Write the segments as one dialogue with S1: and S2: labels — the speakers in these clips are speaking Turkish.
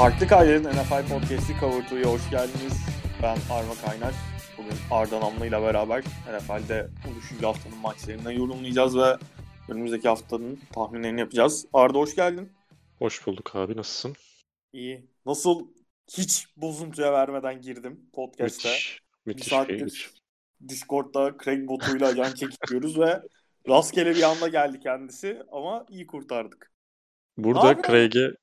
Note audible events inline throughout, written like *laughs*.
S1: Farklı Kayder'in NFL Podcast'i Cover 2'ye hoş geldiniz. Ben Arma Kaynar. Bugün Arda Namlı ile beraber NFL'de oluşucu haftanın maçlarından yorumlayacağız ve önümüzdeki haftanın tahminlerini yapacağız. Arda hoş geldin.
S2: Hoş bulduk abi. Nasılsın?
S1: İyi. Nasıl hiç bozuntuya vermeden girdim podcast'te.
S2: Müthiş.
S1: Bir
S2: Müthiş.
S1: saattir
S2: müthiş.
S1: Discord'da Craig botuyla can çekişiyoruz ve rastgele bir anda geldi kendisi ama iyi kurtardık.
S2: Burada Craig'e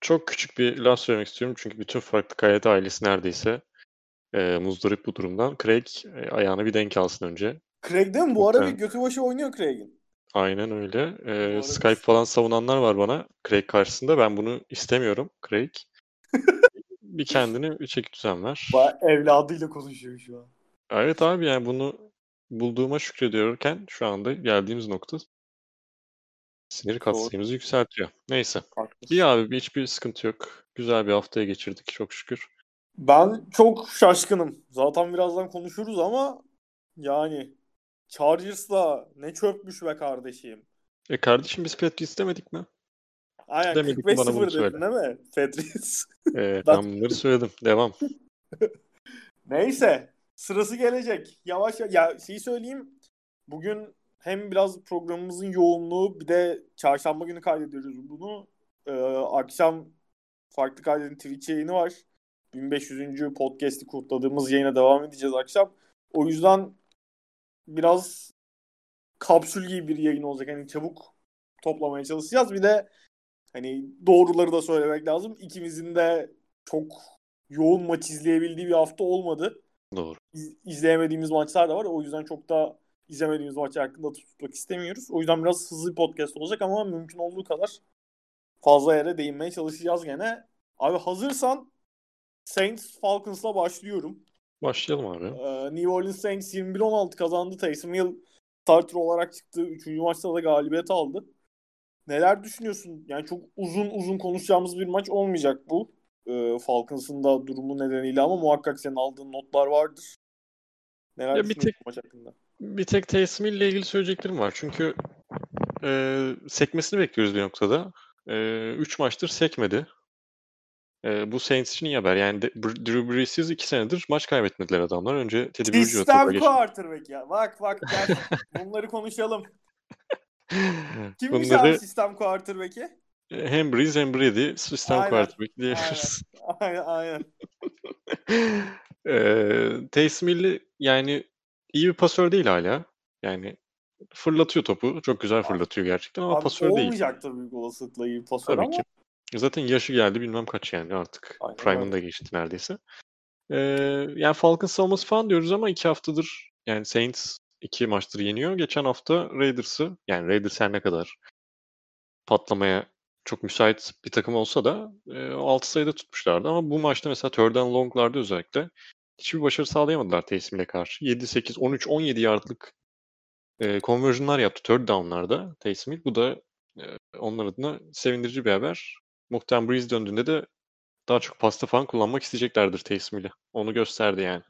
S2: çok küçük bir laf söylemek istiyorum. Çünkü bütün farklı kayıt ailesi neredeyse e, muzdarip bu durumdan. Craig e, ayağına bir denk alsın önce.
S1: Craig değil mi? Bu ara bir götü başı oynuyor Craig'in.
S2: Aynen öyle. E,
S1: arada-
S2: Skype falan savunanlar var bana Craig karşısında. Ben bunu istemiyorum Craig. *laughs* bir kendini bir çeki düzen ver.
S1: Ba- Evladıyla konuşuyor şu an.
S2: Evet abi yani bunu bulduğuma şükrediyorken şu anda geldiğimiz nokta sinir katsayımızı yükseltiyor. Neyse.
S1: Haklısın.
S2: İyi abi hiçbir sıkıntı yok. Güzel bir haftaya geçirdik çok şükür.
S1: Ben çok şaşkınım. Zaten birazdan konuşuruz ama yani Chargers'la ne çöpmüş be kardeşim.
S2: E kardeşim biz Petri istemedik mi?
S1: Aynen
S2: Demedik mi? Bana bunu
S1: 45-0
S2: söyle.
S1: dedin değil mi? Tetris. *laughs*
S2: E,
S1: Ben- *laughs*
S2: ben bunları söyledim. Devam.
S1: Neyse. Sırası gelecek. Yavaş ya- ya şeyi söyleyeyim. Bugün hem biraz programımızın yoğunluğu bir de çarşamba günü kaydediyoruz bunu. Ee, akşam farklı kaydedin Twitch yayını var. 1500. podcast'i kutladığımız yayına devam edeceğiz akşam. O yüzden biraz kapsül gibi bir yayın olacak. Hani çabuk toplamaya çalışacağız. Bir de hani doğruları da söylemek lazım. İkimizin de çok yoğun maç izleyebildiği bir hafta olmadı.
S2: Doğru.
S1: İz- izleyemediğimiz maçlar da var. O yüzden çok da izlemediğimiz maçlar hakkında tutmak istemiyoruz. O yüzden biraz hızlı bir podcast olacak ama mümkün olduğu kadar fazla yere değinmeye çalışacağız gene. Abi hazırsan Saints Falcons'la başlıyorum.
S2: Başlayalım abi.
S1: Ee, New Orleans Saints 21-16 kazandı. Taysom Hill starter olarak çıktı. Üçüncü maçta da galibiyet aldı. Neler düşünüyorsun? Yani çok uzun uzun konuşacağımız bir maç olmayacak bu. Ee, Falcons'ın da durumu nedeniyle ama muhakkak senin aldığın notlar vardır. Neler
S2: Ya bir
S1: düşünüyorsun
S2: tek-
S1: maç hakkında?
S2: Bir tek Taysom ile ilgili söyleyeceklerim var. Çünkü e, sekmesini bekliyoruz bir noktada. 3 maçtır sekmedi. E, bu Saints için iyi haber. Yani de, Drew Brees'siz 2 senedir maç kaybetmediler adamlar. Önce Teddy Bridgewater'a
S1: Sistem
S2: geçti.
S1: quarterback ya. Bak bak gel. *laughs* Bunları konuşalım. *laughs* Kimmiş
S2: Bunları
S1: abi sistem quarterback'i?
S2: hem Breeze hem Brady sistem
S1: Aynen,
S2: quarterback diyebiliriz.
S1: Aynen aynen. *laughs*
S2: Eee Taysom Hill yani iyi bir pasör değil hala. Yani fırlatıyor topu. Çok güzel fırlatıyor gerçekten ama
S1: Abi
S2: pasör değil.
S1: olmayacaktır büyük olasılıkla iyi pasör
S2: Tabii
S1: ama
S2: ki. Zaten yaşı geldi bilmem kaç yani artık.
S1: Öyle.
S2: da geçti neredeyse. Eee yani Falcons savunması falan diyoruz ama iki haftadır yani Saints iki maçtır yeniyor. Geçen hafta Raiders'ı yani Raiders her ne kadar patlamaya çok müsait bir takım olsa da e, 6 sayıda tutmuşlardı ama bu maçta mesela third and long'larda özellikle hiçbir başarı sağlayamadılar Taysom Hill'e karşı. 7, 8, 13, 17 yardlık e, conversion'lar yaptı third down'larda Taysom Hill. Bu da e, onlar adına sevindirici bir haber. Muhtemelen Breeze döndüğünde de daha çok pasta falan kullanmak isteyeceklerdir Taysom Hill'i. Onu gösterdi yani.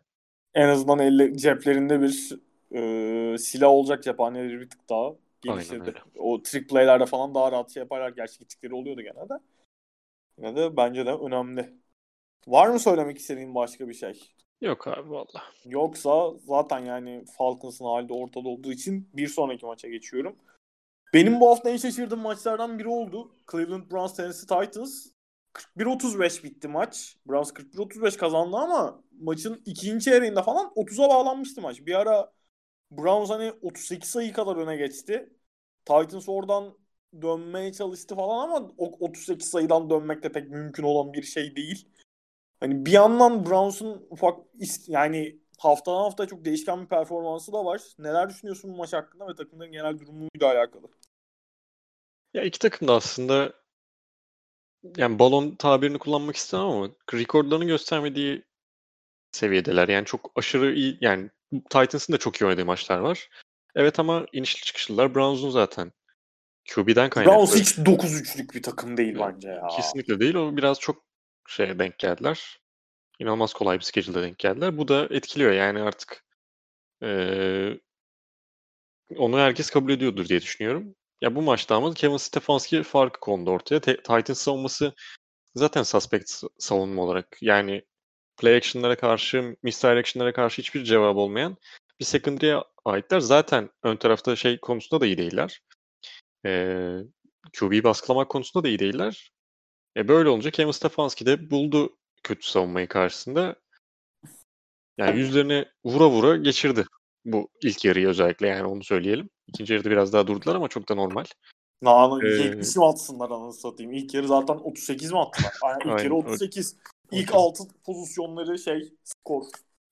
S1: en azından elle, ceplerinde bir e, silah olacak cephaneleri bir tık daha geliştirdi. O trick play'lerde falan daha rahat şey yaparlar. Gerçi gittikleri oluyordu genelde. Yine de bence de önemli. Var mı söylemek istediğin başka bir şey?
S2: Yok abi valla.
S1: Yoksa zaten yani Falcons'ın halde ortada olduğu için bir sonraki maça geçiyorum. Benim bu hafta en şaşırdığım maçlardan biri oldu. Cleveland Browns Tennessee Titans. 41-35 bitti maç. Browns 41-35 kazandı ama maçın ikinci yarısında falan 30'a bağlanmıştı maç. Bir ara Browns hani 38 sayı kadar öne geçti. Titans oradan dönmeye çalıştı falan ama o 38 sayıdan dönmek de pek mümkün olan bir şey değil. Hani bir yandan Browns'un ufak yani haftadan haftaya çok değişken bir performansı da var. Neler düşünüyorsun bu maç hakkında ve takımların genel durumuyla alakalı?
S2: Ya iki takım da aslında yani balon tabirini kullanmak istemem ama rekorlarını göstermediği seviyedeler. Yani çok aşırı iyi yani Titans'ın da çok iyi oynadığı maçlar var. Evet ama inişli çıkışlılar Browns'un zaten QB'den kaynaklı.
S1: Browns hiç 9-3'lük bir takım değil bence ya.
S2: Kesinlikle değil. O biraz çok şeye denk geldiler. İnanılmaz kolay bir schedule'a denk geldiler. Bu da etkiliyor yani artık eee, onu herkes kabul ediyordur diye düşünüyorum. Ya bu maçta ama Kevin Stefanski farkı kondu ortaya. Te- Titans savunması zaten suspect savunma olarak. Yani play action'lara karşı, misdirection'lara karşı hiçbir cevap olmayan bir secondary'e aitler. Zaten ön tarafta şey konusunda da iyi değiller. Ee, QB'yi baskılamak konusunda da iyi değiller. E böyle olunca Kevin Stefanski de buldu kötü savunmayı karşısında. Yani yüzlerini vura vura geçirdi bu ilk yarıyı özellikle yani onu söyleyelim. İkinci yarıda biraz daha durdular ama çok da normal.
S1: Nana ee, 70 mi atsınlar anasını satayım. İlk yarı zaten 38 mi attılar? Yani ilk yarı 38. İlk 6 pozisyonları şey skor.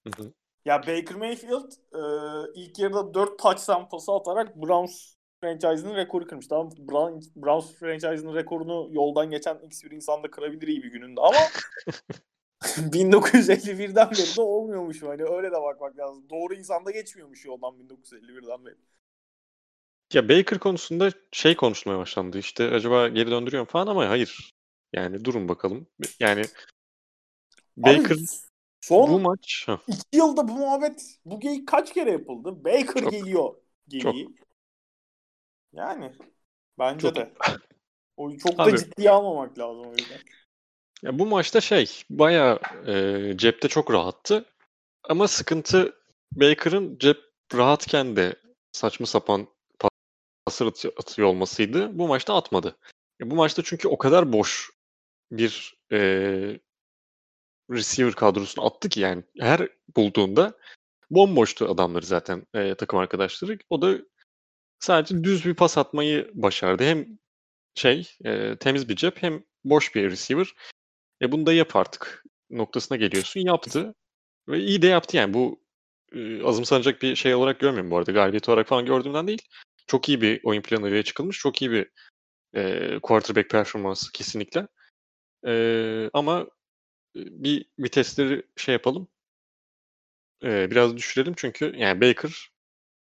S1: Hı hı. Ya Baker Mayfield e, ilk yarıda 4 touchdown pası atarak Browns franchise'ının rekoru kırmış. Tamam Browns, Browns franchise'ının rekorunu yoldan geçen X bir insan da kırabilir iyi bir gününde ama *laughs* 1951'den beri de olmuyormuş. Hani öyle de bakmak lazım. Doğru insan da geçmiyormuş yoldan 1951'den beri.
S2: Ya Baker konusunda şey konuşmaya başlandı işte acaba geri döndürüyor mu falan ama hayır. Yani durun bakalım. Yani Baker Abi,
S1: son bu maç ha. iki yılda bu muhabbet bu geyik kaç kere yapıldı? Baker çok, geliyor. Geyiği. Çok. Yani bence çok. de. *laughs* O çok Abi, da ciddiye almamak lazım o yüzden.
S2: Ya bu maçta şey bayağı e, cepte çok rahattı. Ama sıkıntı Baker'ın cep rahatken de saçma sapan pasır atıyor olmasıydı. Bu maçta atmadı. Ya bu maçta çünkü o kadar boş bir e, receiver kadrosunu attı ki yani her bulduğunda bomboştu adamları zaten e, takım arkadaşları. O da sadece düz bir pas atmayı başardı. Hem şey e, temiz bir cep hem boş bir receiver. E bunu da yap artık noktasına geliyorsun. Yaptı. Ve iyi de yaptı yani. Bu e, azımsanacak bir şey olarak görmüyorum bu arada. Galibiyet olarak falan gördüğümden değil. Çok iyi bir oyun planıyla çıkılmış. Çok iyi bir e, quarterback performansı kesinlikle. E, ama bir vitesleri şey yapalım. E, biraz düşürelim çünkü yani Baker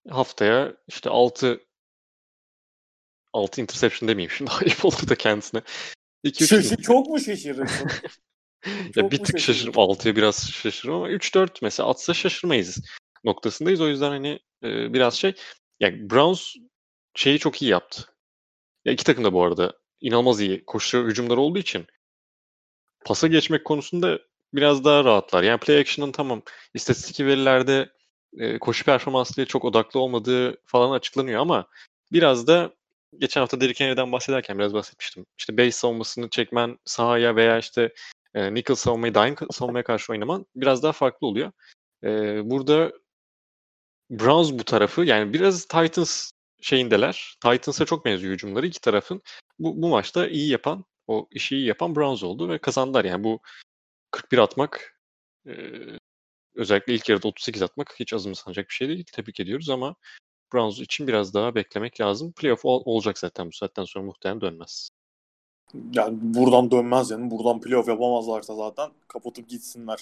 S2: haftaya işte 6 6 interception demeyeyim şimdi *laughs* ayıp oldu da kendisine.
S1: 2 3 çok mu şaşırırsın? *laughs*
S2: ya bir tık şaşırırım. 6'ya biraz şaşırırım ama 3-4 mesela atsa şaşırmayız noktasındayız. O yüzden hani e, biraz şey yani Browns şeyi çok iyi yaptı. Ya iki takım da bu arada inanılmaz iyi koşu hücumları olduğu için pasa geçmek konusunda biraz daha rahatlar. Yani play action'ın tamam istatistik verilerde e, koşu performansıyla çok odaklı olmadığı falan açıklanıyor ama biraz da geçen hafta Derrick Henry'den bahsederken biraz bahsetmiştim. İşte base savunmasını çekmen sahaya veya işte e, nickel savunmayı, dime savunmaya karşı oynaman biraz daha farklı oluyor. E, burada Browns bu tarafı yani biraz Titans şeyindeler. Titans'a çok benziyor hücumları iki tarafın. Bu, bu maçta iyi yapan, o işi iyi yapan Browns oldu ve kazandılar. Yani bu 41 atmak e, özellikle ilk yarıda 38 atmak hiç azımsanacak bir şey değil. Tebrik ediyoruz ama Browns için biraz daha beklemek lazım. Playoff ol, olacak zaten bu saatten sonra muhtemelen dönmez.
S1: Yani buradan dönmez yani. Buradan playoff yapamazlarsa zaten kapatıp gitsinler.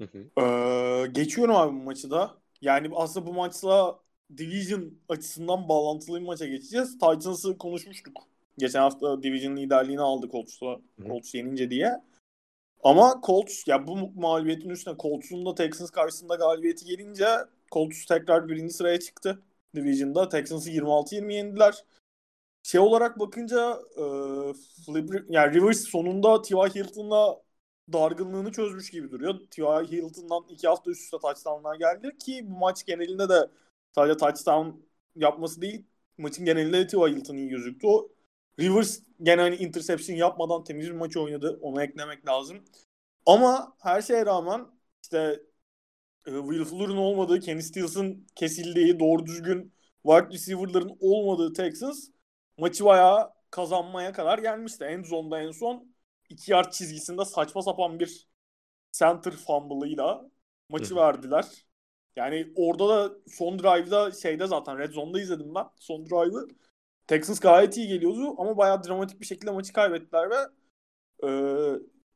S1: Hı hı. Ee, geçiyorum abi bu maçı da. Yani aslında bu maçla Division açısından bağlantılı bir maça geçeceğiz. Titans'ı konuşmuştuk. Geçen hafta Division liderliğini aldı Colts'la. Colts yenince diye. Ama Colts ya bu mağlubiyetin üstüne Colts'un da Texans karşısında galibiyeti gelince Colts tekrar birinci sıraya çıktı Division'da. Texans'ı 26-20 yendiler. Şey olarak bakınca e, Flip, yani Rivers sonunda T.Y. Hilton'la dargınlığını çözmüş gibi duruyor. T.Y. Hilton'dan iki hafta üst üste touchdownlar geldi ki bu maç genelinde de sadece touchdown yapması değil maçın genelinde de T.Y. Hilton iyi gözüktü. O Rivers gene hani interception yapmadan temiz bir maç oynadı. Onu eklemek lazım. Ama her şeye rağmen işte e, Will Fuller'ın olmadığı, Kenny Stills'ın kesildiği, doğru düzgün wide receiver'ların olmadığı Texans maçı bayağı kazanmaya kadar gelmişti. En zonda en son iki yard çizgisinde saçma sapan bir center fumble'ıyla maçı Hı. verdiler. Yani orada da son drive'da şeyde zaten Red Zone'da izledim ben son drive'ı. Texans gayet iyi geliyordu ama bayağı dramatik bir şekilde maçı kaybettiler ve e,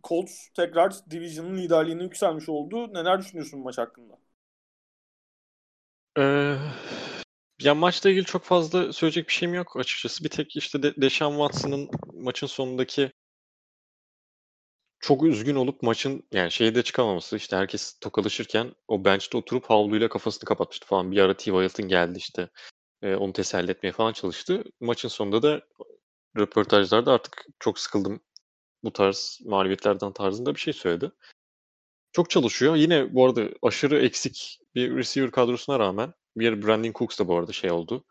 S1: Colts tekrar Division'ın liderliğine yükselmiş oldu. Neler düşünüyorsun maç hakkında?
S2: Ee, ya maçla ilgili çok fazla söyleyecek bir şeyim yok açıkçası. Bir tek işte De Deshaun Watson'ın maçın sonundaki çok üzgün olup maçın yani şeyde çıkamaması işte herkes tokalaşırken o bench'te oturup havluyla kafasını kapatmıştı falan. Bir ara T. Wilton geldi işte e, onu teselli etmeye falan çalıştı. Maçın sonunda da röportajlarda artık çok sıkıldım bu tarz mağlubiyetlerden tarzında bir şey söyledi. Çok çalışıyor. Yine bu arada aşırı eksik bir receiver kadrosuna rağmen bir Brandon Cooks da bu arada şey oldu.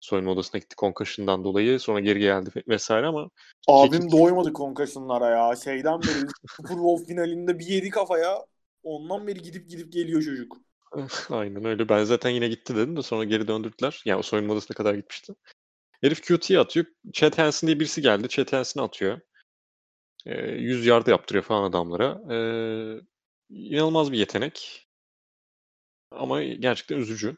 S2: Soyunma odasına gitti concussion'dan dolayı. Sonra geri geldi vesaire ama
S1: Abim
S2: Kekik-
S1: doymadı concussion'lara ya. Şeyden beri Super Bowl finalinde bir yedi kafaya. Ondan beri gidip gidip geliyor çocuk. *laughs*
S2: Aynen öyle. Ben zaten yine gitti dedim de sonra geri döndürdüler. Yani o soyunma odasına kadar gitmişti. Herif QT atıyor. Chad Hansen diye birisi geldi. Chad Hansen atıyor. Ee, 100 yard yaptırıyor falan adamlara. Ee, inanılmaz bir yetenek. Ama gerçekten üzücü.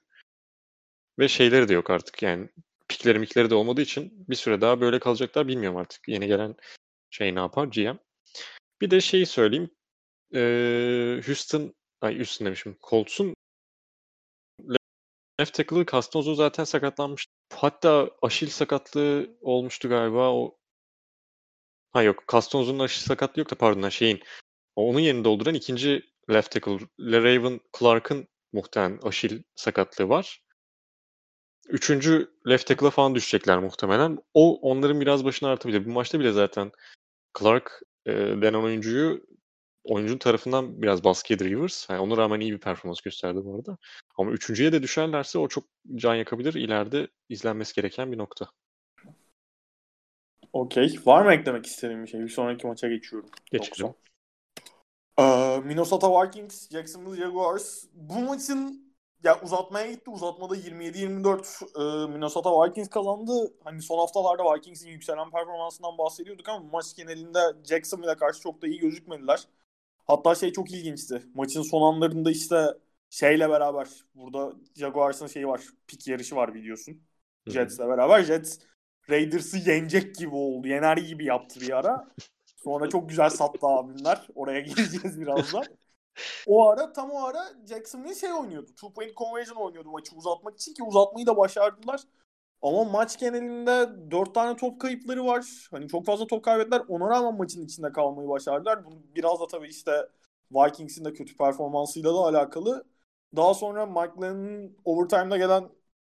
S2: Ve şeyleri de yok artık yani. Pikleri mikleri de olmadığı için bir süre daha böyle kalacaklar bilmiyorum artık. Yeni gelen şey ne yapar GM. Bir de şeyi söyleyeyim. Ee, Houston, ay Houston demişim. Colts'un left tackle'ı Castonzo zaten sakatlanmış. Hatta Aşil sakatlığı olmuştu galiba. O Ha yok, Castonzo'nun aşil sakatlığı yok da pardon şeyin. Onun yerini dolduran ikinci left tackle Raven Clark'ın muhtemelen aşil sakatlığı var. Üçüncü left tackle'a falan düşecekler muhtemelen. O onların biraz başına artabilir. Bu maçta bile zaten Clark e, denen oyuncuyu oyuncunun tarafından biraz baskı yedi Rivers. Yani ona rağmen iyi bir performans gösterdi bu arada. Ama üçüncüye de düşerlerse o çok can yakabilir. İleride izlenmesi gereken bir nokta.
S1: Okey. Var mı eklemek istediğin bir şey? Bir sonraki maça geçiyorum.
S2: Geçelim.
S1: Ee, Minnesota Vikings, Jacksonville Jaguars. Bu maçın ya uzatmaya gitti. Uzatmada 27-24 e, Minnesota Vikings kazandı. Hani son haftalarda Vikings'in yükselen performansından bahsediyorduk ama maç genelinde Jacksonville'e karşı çok da iyi gözükmediler. Hatta şey çok ilginçti. Maçın son anlarında işte şeyle beraber burada Jaguars'ın şeyi var. Pik yarışı var biliyorsun. Jets'le beraber. Jets Raiders'ı yenecek gibi oldu. Yener gibi yaptı bir ara. Sonra çok güzel sattı abimler. Oraya *laughs* geleceğiz birazdan. O ara tam o ara Jacksonville şey oynuyordu. Two point conversion oynuyordu maçı uzatmak için ki uzatmayı da başardılar. Ama maç genelinde dört tane top kayıpları var. Hani çok fazla top kaybettiler. Ona rağmen maçın içinde kalmayı başardılar. Bunu biraz da tabii işte Vikings'in de kötü performansıyla da alakalı. Daha sonra Mike Lennon'ın overtime'da gelen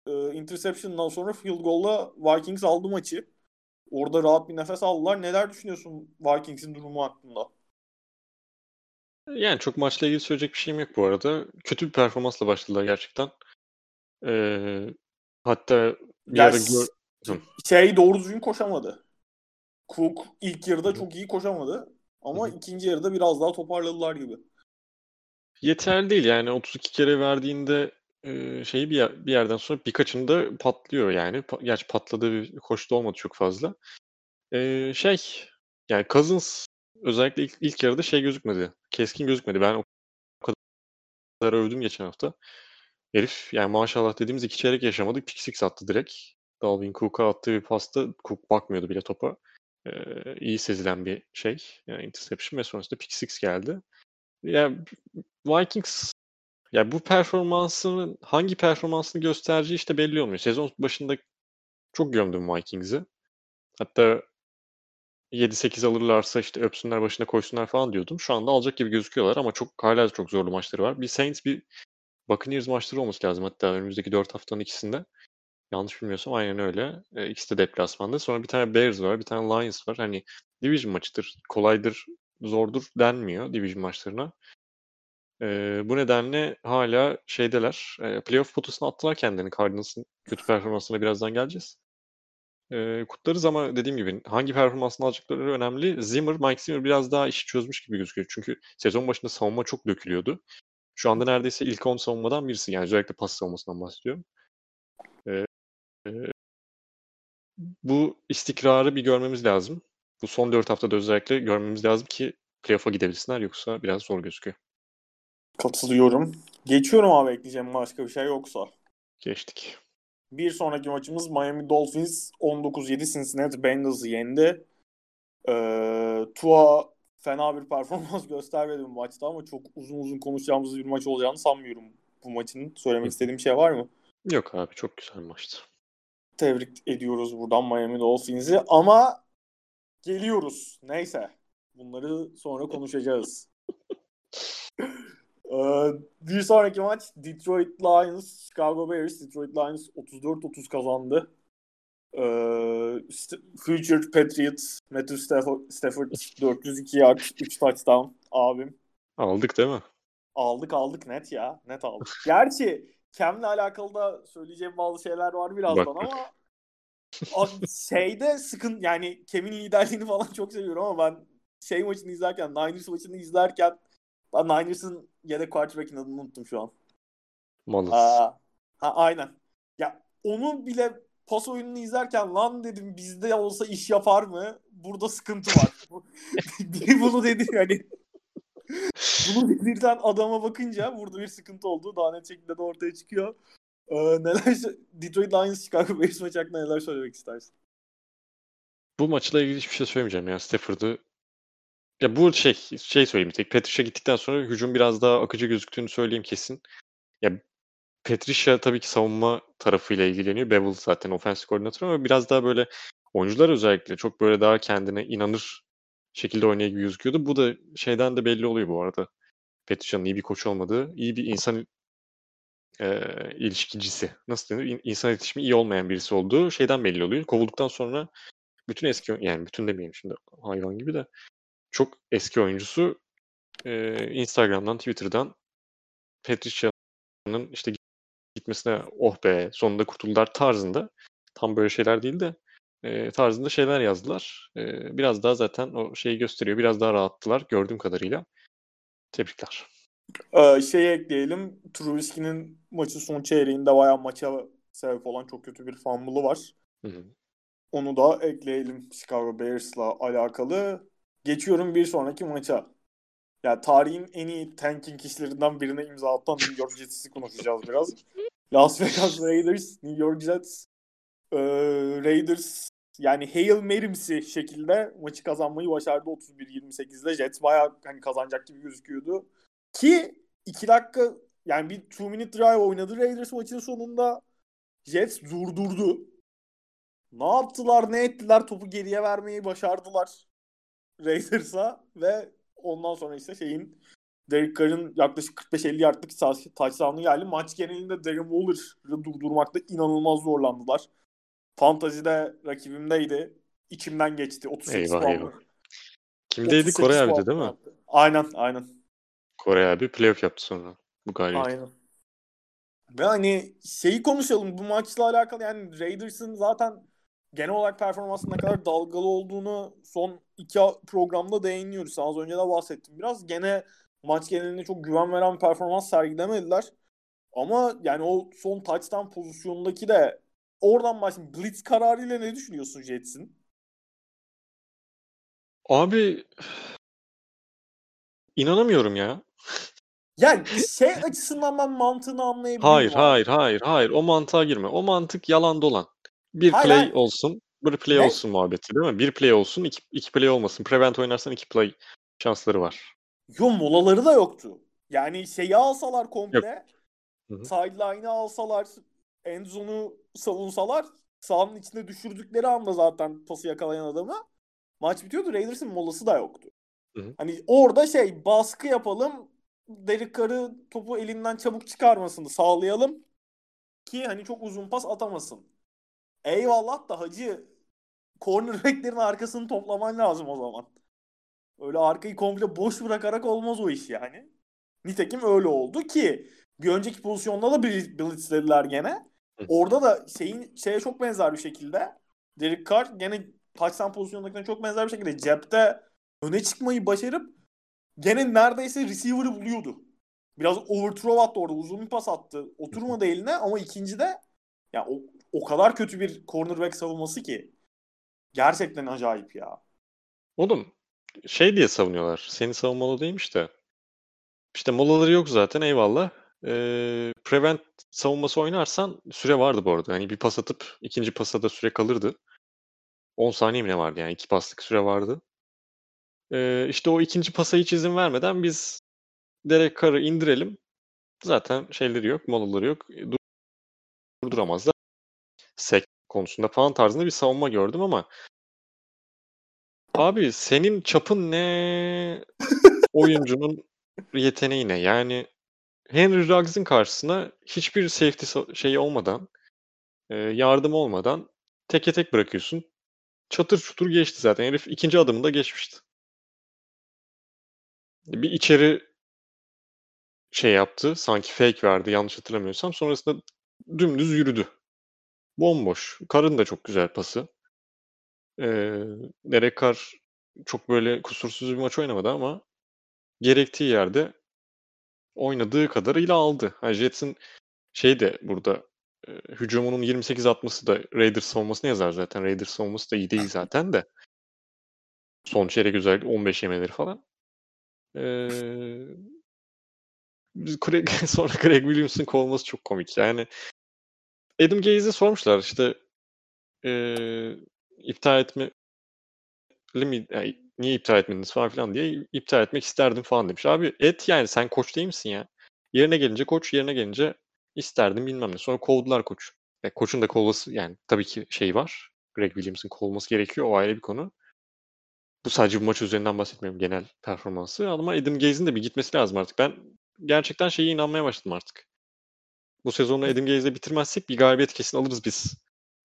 S1: e, interception'dan sonra field goal'la Vikings aldı maçı. Orada rahat bir nefes aldılar. Neler düşünüyorsun Vikings'in durumu hakkında?
S2: Yani çok maçla ilgili söyleyecek bir şeyim yok bu arada. Kötü bir performansla başladılar gerçekten. Ee, hatta bir
S1: Ya
S2: ara
S1: s-
S2: gör... Hı.
S1: Şey doğru düzgün koşamadı. Cook ilk yarıda çok iyi koşamadı. Ama ikinci yarıda biraz daha toparladılar gibi.
S2: yeterli değil yani 32 kere verdiğinde e, şeyi bir, yer- bir yerden sonra birkaçını da patlıyor yani. Gerçi patladığı bir koşu da olmadı çok fazla. Ee, şey yani Cousins özellikle ilk, ilk yarıda şey gözükmedi. Keskin gözükmedi. Ben o kadar övdüm geçen hafta. Herif yani maşallah dediğimiz iki çeyrek yaşamadı. Pick six attı direkt. Dalvin Cook'a attığı bir pasta Cook bakmıyordu bile topa. Ee, iyi sezilen bir şey. Yani interception ve sonrasında pick six geldi. Ya Vikings ya bu performansının hangi performansını göstereceği işte belli olmuyor. Sezon başında çok gömdüm Vikings'i. Hatta 7-8 alırlarsa işte öpsünler başına koysunlar falan diyordum. Şu anda alacak gibi gözüküyorlar ama çok hala çok zorlu maçları var. Bir Saints bir Buccaneers maçları olması lazım hatta önümüzdeki 4 haftanın ikisinde. Yanlış bilmiyorsam aynen öyle. E, ikisi de deplasmanda. Sonra bir tane Bears var, bir tane Lions var. Hani division maçıdır, kolaydır, zordur denmiyor division maçlarına. E, bu nedenle hala şeydeler. E, playoff potasına attılar kendini. Cardinals'ın kötü performansına birazdan geleceğiz. E, kutlarız ama dediğim gibi hangi performansını alacakları önemli. Zimmer, Mike Zimmer biraz daha işi çözmüş gibi gözüküyor. Çünkü sezon başında savunma çok dökülüyordu. Şu anda neredeyse ilk 10 savunmadan birisi. Yani özellikle pas savunmasından bahsediyorum. E, e, bu istikrarı bir görmemiz lazım. Bu son 4 haftada özellikle görmemiz lazım ki playoff'a gidebilsinler. Yoksa biraz zor gözüküyor.
S1: Katılıyorum. Geçiyorum abi ekleyeceğim başka bir şey yoksa.
S2: Geçtik.
S1: Bir sonraki maçımız Miami Dolphins 19-7 Cincinnati Bengals'ı yendi. Ee, Tua fena bir performans *laughs* göstermedi bu maçta ama çok uzun uzun konuşacağımız bir maç olacağını sanmıyorum bu maçın. Söylemek istediğim şey var mı?
S2: Yok abi çok güzel maçtı.
S1: Tebrik ediyoruz buradan Miami Dolphins'i ama geliyoruz. Neyse. Bunları sonra konuşacağız. *laughs* Ee, bir sonraki maç Detroit Lions, Chicago Bears. Detroit Lions 34-30 kazandı. Ee, St- Future Patriots Matthew Stafford, Stafford 402 yard 3 touchdown abim.
S2: Aldık değil mi?
S1: Aldık aldık net ya. Net aldık. Gerçi Cam'le alakalı da söyleyeceğim bazı şeyler var birazdan
S2: Bak,
S1: ama o şeyde sıkın yani Cam'in liderliğini falan çok seviyorum ama ben şey maçını izlerken Niners maçını izlerken ben Niners'ın yedek quarterback'in adını unuttum şu an.
S2: Malız.
S1: Aa, ha aynen. Ya onu bile pas oyununu izlerken lan dedim bizde olsa iş yapar mı? Burada sıkıntı var. *laughs* Biri bunu dedi yani. bunu dedirten adama bakınca burada bir sıkıntı oldu. Daha net şekilde de ortaya çıkıyor. Ee, neler Detroit Lions Chicago Bears maçı hakkında neler söylemek istersin?
S2: Bu maçla ilgili hiçbir şey söylemeyeceğim ya. Stafford'ı ya bu şey şey söyleyeyim tek. Patricia gittikten sonra hücum biraz daha akıcı gözüktüğünü söyleyeyim kesin. Ya Patricia tabii ki savunma tarafıyla ilgileniyor. Bevel zaten ofensif koordinatör ama biraz daha böyle oyuncular özellikle çok böyle daha kendine inanır şekilde oynuyor gibi gözüküyordu. Bu da şeyden de belli oluyor bu arada. Patricia'nın iyi bir koç olmadığı, iyi bir insan e, ilişkicisi. Nasıl denir? İn- İnsan iletişimi iyi olmayan birisi olduğu şeyden belli oluyor. Kovulduktan sonra bütün eski yani bütün demeyeyim şimdi hayvan gibi de çok eski oyuncusu e, Instagram'dan, Twitter'dan Patricia'nın işte gitmesine oh be sonunda kurtuldular tarzında tam böyle şeyler değil de e, tarzında şeyler yazdılar. E, biraz daha zaten o şeyi gösteriyor. Biraz daha rahattılar gördüğüm kadarıyla. Tebrikler.
S1: Ee, şey ekleyelim. Trubisky'nin maçı son çeyreğinde bayağı maça sebep olan çok kötü bir fumble'ı var.
S2: Hı hı.
S1: Onu da ekleyelim Chicago Bears'la alakalı. Geçiyorum bir sonraki maça. Ya tarihin en iyi tanking işlerinden birine imza atan New York Jets'i konuşacağız biraz. *laughs* Las Vegas Raiders, New York Jets, ee, Raiders yani Hail Mary'msi şekilde maçı kazanmayı başardı 31-28'de. Jets bayağı hani kazanacak gibi gözüküyordu. Ki 2 dakika yani bir 2 minute drive oynadı Raiders maçın sonunda. Jets durdurdu. Ne yaptılar ne ettiler topu geriye vermeyi başardılar Raiders'a ve ondan sonra işte şeyin Derek Carr'ın yaklaşık 45-50 yardlık touchdown'u geldi. Maç genelinde Darren Waller'ı durdurmakta inanılmaz zorlandılar. Fantazide rakibimdeydi. İçimden geçti. 38
S2: Eyvah
S1: puan.
S2: eyvah. Kimdeydi?
S1: 38
S2: Kore abiydi değil mi?
S1: yaptı. Aynen aynen.
S2: Kore abi playoff yaptı sonra. Bu galibiyet.
S1: Aynen. Ve hani şeyi konuşalım bu maçla alakalı yani Raiders'ın zaten genel olarak performansının ne kadar dalgalı olduğunu son iki programda değiniyoruz. Az önce de bahsettim biraz. Gene maç genelinde çok güven veren bir performans sergilemediler. Ama yani o son touchdown pozisyonundaki de oradan başlayayım. Blitz kararıyla ne düşünüyorsun Jets'in?
S2: Abi inanamıyorum ya.
S1: Yani şey açısından ben mantığını anlayabiliyorum.
S2: Hayır,
S1: abi.
S2: hayır, hayır, hayır. O mantığa girme. O mantık yalan dolan. Bir
S1: Hayır,
S2: play
S1: hayır.
S2: olsun, bir play
S1: Ne?
S2: olsun muhabbeti değil mi? Bir play olsun, iki, iki play olmasın. Prevent oynarsan iki play şansları var.
S1: Yo molaları da yoktu. Yani şeyi alsalar komple, sideline'ı alsalar, endzone'u savunsalar, sahanın içine düşürdükleri anda zaten pası yakalayan adamı maç bitiyordu. Raiders'ın molası da yoktu.
S2: Hı hı.
S1: Hani orada şey baskı yapalım, Derek Carr'ı topu elinden çabuk çıkarmasını sağlayalım ki hani çok uzun pas atamasın. Eyvallah da hacı cornerback'lerin arkasını toplaman lazım o zaman. Öyle arkayı komple boş bırakarak olmaz o iş yani. Nitekim öyle oldu ki bir önceki pozisyonda da bl- blitzlediler gene. Orada da şeyin şeye çok benzer bir şekilde Derek Carr gene touchdown pozisyondakine çok benzer bir şekilde cepte öne çıkmayı başarıp gene neredeyse receiver'ı buluyordu. Biraz overthrow attı orada. Uzun bir pas attı. Oturmadı eline ama ikincide ya o, o kadar kötü bir cornerback savunması ki gerçekten acayip ya.
S2: Oğlum şey diye savunuyorlar. Seni savunmalı değilmiş de. İşte molaları yok zaten eyvallah. Ee, prevent savunması oynarsan süre vardı bu arada. Hani bir pas atıp ikinci pasa da süre kalırdı. 10 saniye mi ne vardı yani? iki paslık süre vardı. Ee, işte o ikinci pasa hiç izin vermeden biz Derek Carr'ı indirelim. Zaten şeyleri yok, molaları yok. Dur- Durduramazlar. Sek konusunda falan tarzında bir savunma gördüm ama abi senin çapın ne? *laughs* Oyuncunun yeteneği ne? Yani Henry Ruggs'ın karşısına hiçbir safety so- şeyi olmadan, e, yardım olmadan teke tek bırakıyorsun. Çatır çutur geçti zaten. Herif ikinci adımında geçmişti. Bir içeri şey yaptı. Sanki fake verdi yanlış hatırlamıyorsam. Sonrasında dümdüz yürüdü. Bomboş. Karın da çok güzel pası. Ee, Derek Carr çok böyle kusursuz bir maç oynamadı ama gerektiği yerde oynadığı kadarıyla aldı. Yani Jets'in şey de burada e, hücumunun 28 atması da Raiders savunmasını yazar zaten. Raiders savunması da iyi değil zaten de. Son çeyrek özellikle 15 yemeleri falan. Ee, Craig, *laughs* sonra Craig Williams'ın kovulması çok komik. Yani Adam Gaze'e sormuşlar işte e, iptal etme mi, yani niye iptal etmediniz falan filan diye iptal etmek isterdim falan demiş. Abi et yani sen koç değil misin ya? Yerine gelince koç, yerine gelince isterdim bilmem ne. Sonra kovdular koç. E, koçun da kovması yani tabii ki şey var. Greg Williams'ın kovulması gerekiyor. O ayrı bir konu. Bu sadece bu maç üzerinden bahsetmiyorum genel performansı. Ama Adam Gaze'in de bir gitmesi lazım artık. Ben gerçekten şeye inanmaya başladım artık. Bu sezonu Adam Gaze'le bitirmezsek bir galibiyet kesin alırız biz.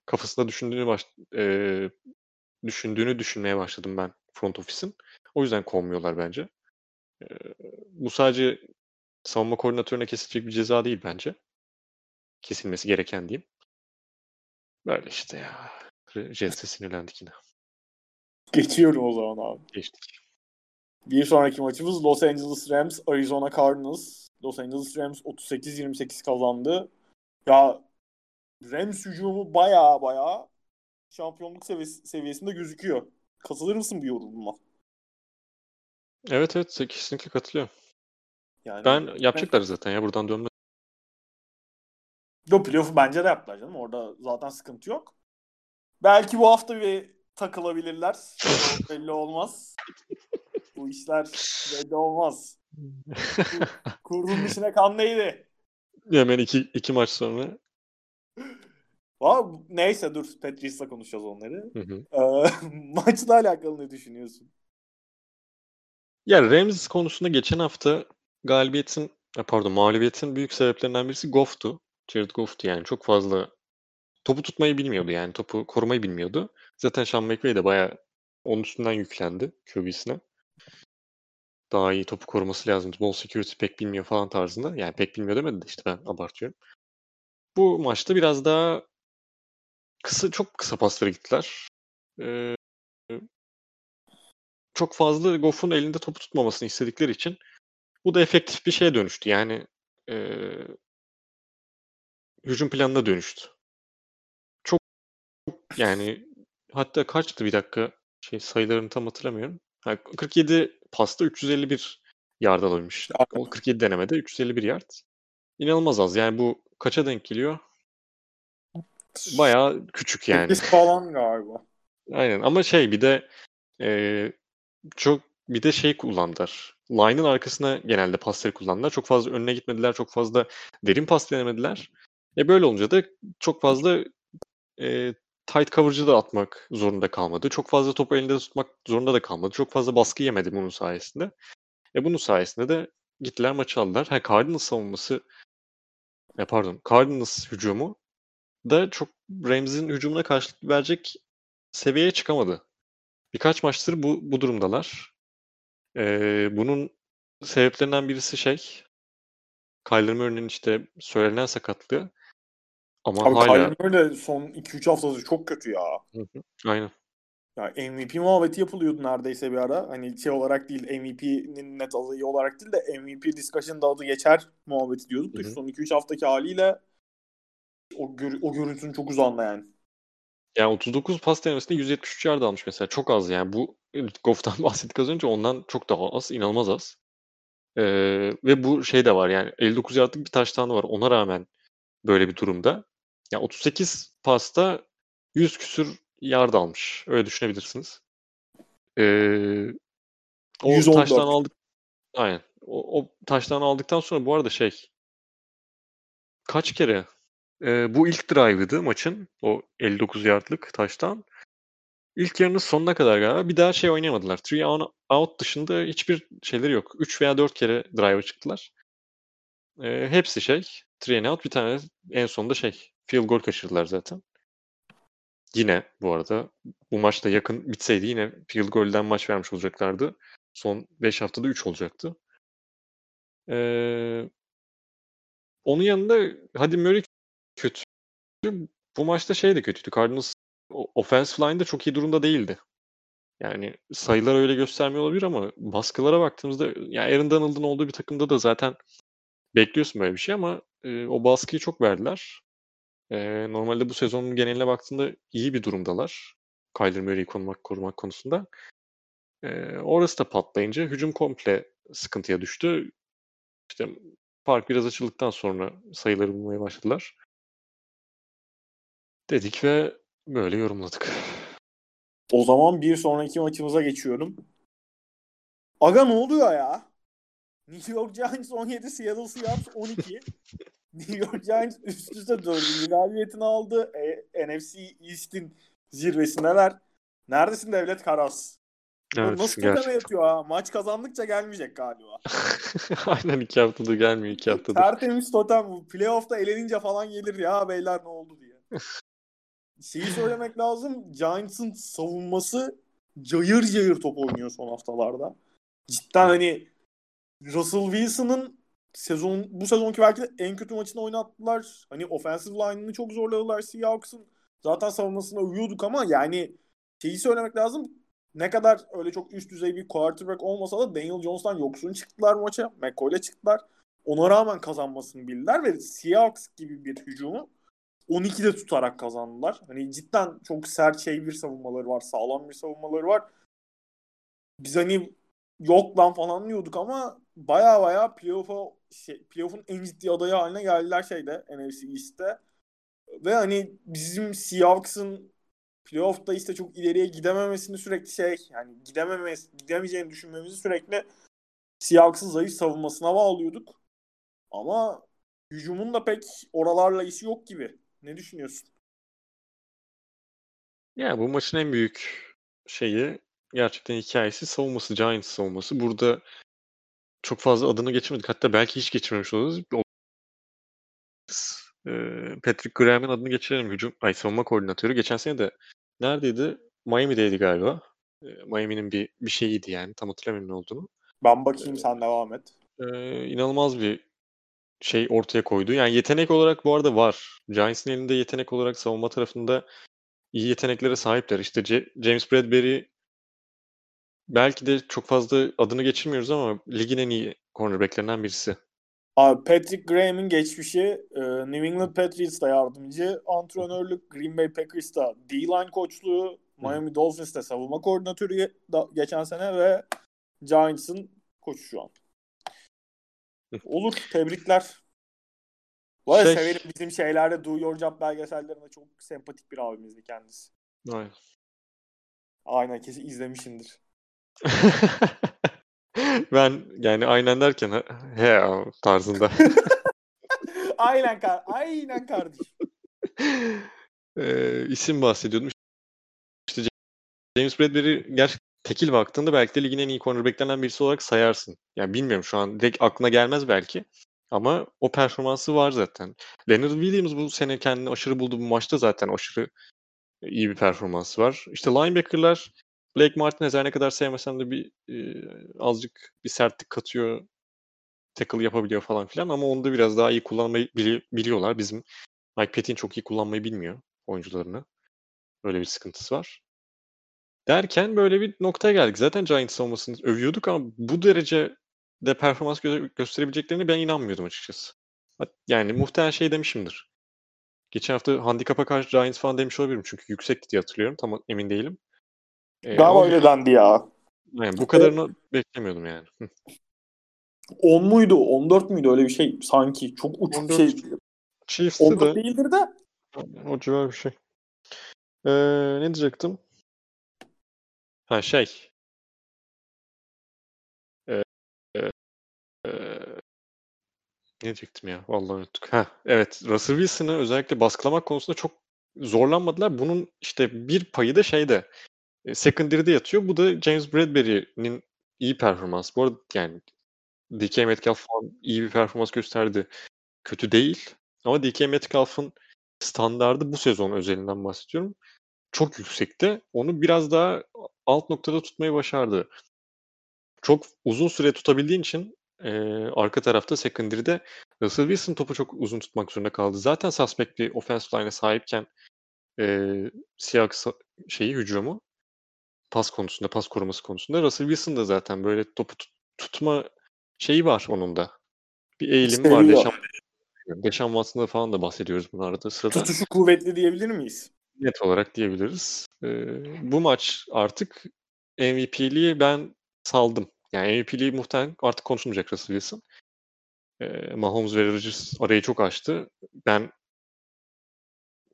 S2: Kafasında düşündüğünü baş, e, düşündüğünü düşünmeye başladım ben front office'in. O yüzden kovmuyorlar bence. E, bu sadece savunma koordinatörüne kesilecek bir ceza değil bence. Kesilmesi gereken diyeyim. Böyle işte ya. Jets'e sinirlendik yine.
S1: Geçiyorum o zaman abi.
S2: Geçtik.
S1: Bir sonraki maçımız Los Angeles Rams, Arizona Cardinals. Los Angeles Rams 38-28 kazandı. Ya Rams hücumu baya baya şampiyonluk seviyesi, seviyesinde gözüküyor. Katılır mısın bu yorumuma?
S2: Evet evet kesinlikle katılıyorum.
S1: Yani
S2: ben yapacaklar zaten ya buradan dönme.
S1: Yo playoff'u bence de yaptılar canım. Orada zaten sıkıntı yok. Belki bu hafta bir takılabilirler. *laughs* belli olmaz. bu işler belli olmaz. *laughs* Kurduğun içine kan neydi?
S2: Hemen iki, iki maç sonra.
S1: Aa, neyse dur Tetris'le konuşacağız onları.
S2: Hı hı.
S1: Ee, *laughs* maçla alakalı ne düşünüyorsun?
S2: Ya Rams konusunda geçen hafta galibiyetin pardon mağlubiyetin büyük sebeplerinden birisi Goff'tu. Jared Goff'tu yani çok fazla topu tutmayı bilmiyordu yani topu korumayı bilmiyordu. Zaten Sean McVay de bayağı onun üstünden yüklendi QB'sine. Daha iyi topu koruması lazım. Ball security pek bilmiyor falan tarzında. Yani pek bilmiyor demedi de işte ben abartıyorum. Bu maçta biraz daha kısa çok kısa paslara gittiler. Ee, çok fazla Goff'un elinde topu tutmamasını istedikleri için bu da efektif bir şeye dönüştü. Yani e, hücum planına dönüştü. Çok yani hatta kaçtı bir dakika şey sayılarını tam hatırlamıyorum. Ha, 47 pasta 351 yard. O 47 denemede 351 yard. İnanılmaz az. Yani bu kaça denk geliyor? Bayağı küçük yani.
S1: 8 falan galiba.
S2: Aynen ama şey bir de e, çok bir de şey kullandılar. Line'ın arkasına genelde pasları kullandılar. Çok fazla önüne gitmediler. Çok fazla derin pas denemediler. E böyle olunca da çok fazla e, tight coverage'ı da atmak zorunda kalmadı. Çok fazla topu elinde tutmak zorunda da kalmadı. Çok fazla baskı yemedi bunun sayesinde. E bunun sayesinde de gittiler maçı aldılar. Ha Cardinals savunması e, pardon Cardinals hücumu da çok Rams'in hücumuna karşılık verecek seviyeye çıkamadı. Birkaç maçtır bu, bu durumdalar. Ee, bunun sebeplerinden birisi şey Kyler Murray'nin işte söylenen sakatlığı. Ama
S1: Abi
S2: hala...
S1: Kyler Murray son 2-3 haftadır çok kötü ya.
S2: Hı hı, aynen.
S1: Ya MVP muhabbeti yapılıyordu neredeyse bir ara. Hani şey olarak değil MVP'nin net adayı olarak değil de MVP discussion'da adı geçer muhabbeti diyorduk. Da son 2-3 haftaki haliyle o, gör, o görüntünün çok uzağında yani.
S2: Yani 39 pas denemesinde 173 yard almış mesela. Çok az yani. Bu Goff'tan *laughs* bahsettik az önce. Ondan çok daha az. inanılmaz az. Ee, ve bu şey de var yani 59 yardlık bir taştan var. Ona rağmen böyle bir durumda. Yani 38 pasta 100 küsür yard almış. Öyle düşünebilirsiniz. Ee, o 114. taştan aldık. Aynen. O, o taştan aldıktan sonra bu arada şey kaç kere e, bu ilk drive'ıydı maçın. O 59 yardlık taştan. İlk yarının sonuna kadar galiba bir daha şey oynayamadılar. Three out dışında hiçbir şeyleri yok. 3 veya 4 kere drive'a çıktılar. E, hepsi şey. Three and out. Bir tane en sonunda şey. Field goal kaçırdılar zaten. Yine bu arada bu maçta yakın bitseydi yine field goal'den maç vermiş olacaklardı. Son 5 haftada 3 olacaktı. Ee, onun yanında hadi Murray kötü. Bu maçta şey de kötüydü. Cardinals offensive line de çok iyi durumda değildi. Yani sayılar öyle göstermiyor olabilir ama baskılara baktığımızda yani Aaron Donald'ın olduğu bir takımda da zaten bekliyorsun böyle bir şey ama e, o baskıyı çok verdiler. E, normalde bu sezonun geneline baktığında iyi bir durumdalar. Kyler Murray'i korumak, korumak konusunda. E, orası da patlayınca hücum komple sıkıntıya düştü. İşte fark biraz açıldıktan sonra sayıları bulmaya başladılar. Dedik ve böyle yorumladık.
S1: O zaman bir sonraki maçımıza geçiyorum. Aga ne oluyor ya? New York Giants 17, Seattle Seahawks 12. *laughs* New York Giants üst üste dördüncü galibiyetini aldı. E, NFC East'in zirvesindeler. Neredesin Devlet Karas?
S2: Evet,
S1: Nasıl
S2: gerçekten.
S1: yatıyor ha? Maç kazandıkça gelmeyecek galiba. *laughs*
S2: Aynen iki haftadır gelmiyor iki haftadır.
S1: Tertemiz totem bu. Playoff'ta elenince falan gelir ya beyler ne oldu diye. *laughs* Şeyi söylemek lazım. Giants'ın savunması cayır cayır top oynuyor son haftalarda. Cidden hani Russell Wilson'ın sezon bu sezonki belki de en kötü maçını oynattılar. Hani offensive line'ını çok zorladılar Seahawks'ın. Zaten savunmasına uyuyorduk ama yani şeyi söylemek lazım. Ne kadar öyle çok üst düzey bir quarterback olmasa da Daniel Jones'tan yoksun çıktılar maça. McCoy'la çıktılar. Ona rağmen kazanmasını bildiler ve Seahawks gibi bir hücumu 12'de tutarak kazandılar. Hani cidden çok sert şey bir savunmaları var. Sağlam bir savunmaları var. Biz hani yok lan falan diyorduk ama baya baya playoff'a şey, playoff'un en ciddi adayı haline geldiler şeyde NFC East'te. Ve hani bizim Seahawks'ın playoff'ta işte çok ileriye gidememesini sürekli şey yani gidememesi, gidemeyeceğini düşünmemizi sürekli Seahawks'ın zayıf savunmasına bağlıyorduk. Ama hücumun da pek oralarla işi yok gibi. Ne düşünüyorsun?
S2: Ya bu maçın en büyük şeyi gerçekten hikayesi savunması, Giants savunması. Burada çok fazla adını geçirmedik. Hatta belki hiç geçirmemiş oluruz. Ee, Patrick Graham'ın adını geçirelim. Hücum, ay savunma koordinatörü. Geçen sene de neredeydi? Miami'deydi galiba. Ee, Miami'nin bir bir şeyiydi yani. Tam hatırlamıyorum ne olduğunu.
S1: Ben bakayım sen devam et.
S2: Ee, inanılmaz bir şey ortaya koydu. Yani yetenek olarak bu arada var. Giants'ın elinde yetenek olarak savunma tarafında iyi yeteneklere sahipler. İşte C- James Bradbury belki de çok fazla adını geçirmiyoruz ama ligin en iyi cornerbacklerinden birisi.
S1: Abi Patrick Graham'in geçmişi e, New England Patriots'ta yardımcı antrenörlük, Green Bay Packers'ta D-line koçluğu, Miami Dolphins'te savunma koordinatörü geçen sene ve Giants'ın koçu şu an. Olur. Tebrikler. Bu arada
S2: Şey-
S1: severim bizim şeylerde Do Your Job belgesellerinde çok sempatik bir abimizdi kendisi.
S2: Aynen.
S1: Aynen kesin izlemişindir. *laughs*
S2: ben yani aynen derken he, tarzında. *laughs*
S1: aynen kar aynen kardeşim.
S2: Ee, isim bahsediyordum. İşte James Bradbury gerçekten tekil baktığında belki de ligin en iyi cornerbacklerinden birisi olarak sayarsın. Yani bilmiyorum şu an direkt aklına gelmez belki. Ama o performansı var zaten. Leonard Williams bu sene kendini aşırı buldu. Bu maçta zaten aşırı iyi bir performansı var. İşte linebacker'lar Blake Martinez her ne kadar sevmesem de bir e, azıcık bir sertlik katıyor. Tackle yapabiliyor falan filan ama onu da biraz daha iyi kullanmayı bili- biliyorlar. Bizim Mike Pettin çok iyi kullanmayı bilmiyor oyuncularını. Öyle bir sıkıntısı var. Derken böyle bir noktaya geldik. Zaten Giants savunmasını övüyorduk ama bu derece de performans gö- gösterebileceklerine ben inanmıyordum açıkçası. Yani muhtemelen şey demişimdir. Geçen hafta handikapa karşı Giants falan demiş olabilirim çünkü yüksekti diye hatırlıyorum. Tam emin değilim. Ee, ama
S1: öyle dendi ya.
S2: yani bu kadarını beklemiyordum yani. Hı.
S1: 10 muydu? 14 müydü öyle bir şey sanki. Çok uç bir
S2: 14
S1: şey.
S2: Chiefs'te
S1: 14
S2: de
S1: değildir de.
S2: o civar bir şey. Ee, ne diyecektim? Ha şey. Ee, e, e, ne diyecektim ya? Vallahi unuttuk. Ha, evet. Russell Wilson'ı özellikle baskılamak konusunda çok zorlanmadılar. Bunun işte bir payı da şeyde e, secondary'de yatıyor. Bu da James Bradbury'nin iyi performans. Bu arada yani DK Metcalf falan iyi bir performans gösterdi. Kötü değil. Ama DK Metcalf'ın standardı bu sezon özelinden bahsediyorum. çok yüksekte. Onu biraz daha alt noktada tutmayı başardı. Çok uzun süre tutabildiğin için e, arka tarafta secondary'de Russell Wilson topu çok uzun tutmak zorunda kaldı. Zaten suspect bir offensive line'e sahipken e, Seahawks şeyi hücumu pas konusunda, pas koruması konusunda Russell Wilson da zaten böyle topu tut- tutma şeyi var onun da. Bir eğilim var. Deşan, Deşan Watson'da falan da bahsediyoruz bunun arada sırada.
S1: Tutuşu kuvvetli diyebilir miyiz?
S2: Net olarak diyebiliriz. Ee, bu maç artık MVP'liği ben saldım. Yani MVP'liği muhtemelen artık konuşulmayacak Russell Wilson. Ee, Mahomes ve Rodgers arayı çok açtı. Ben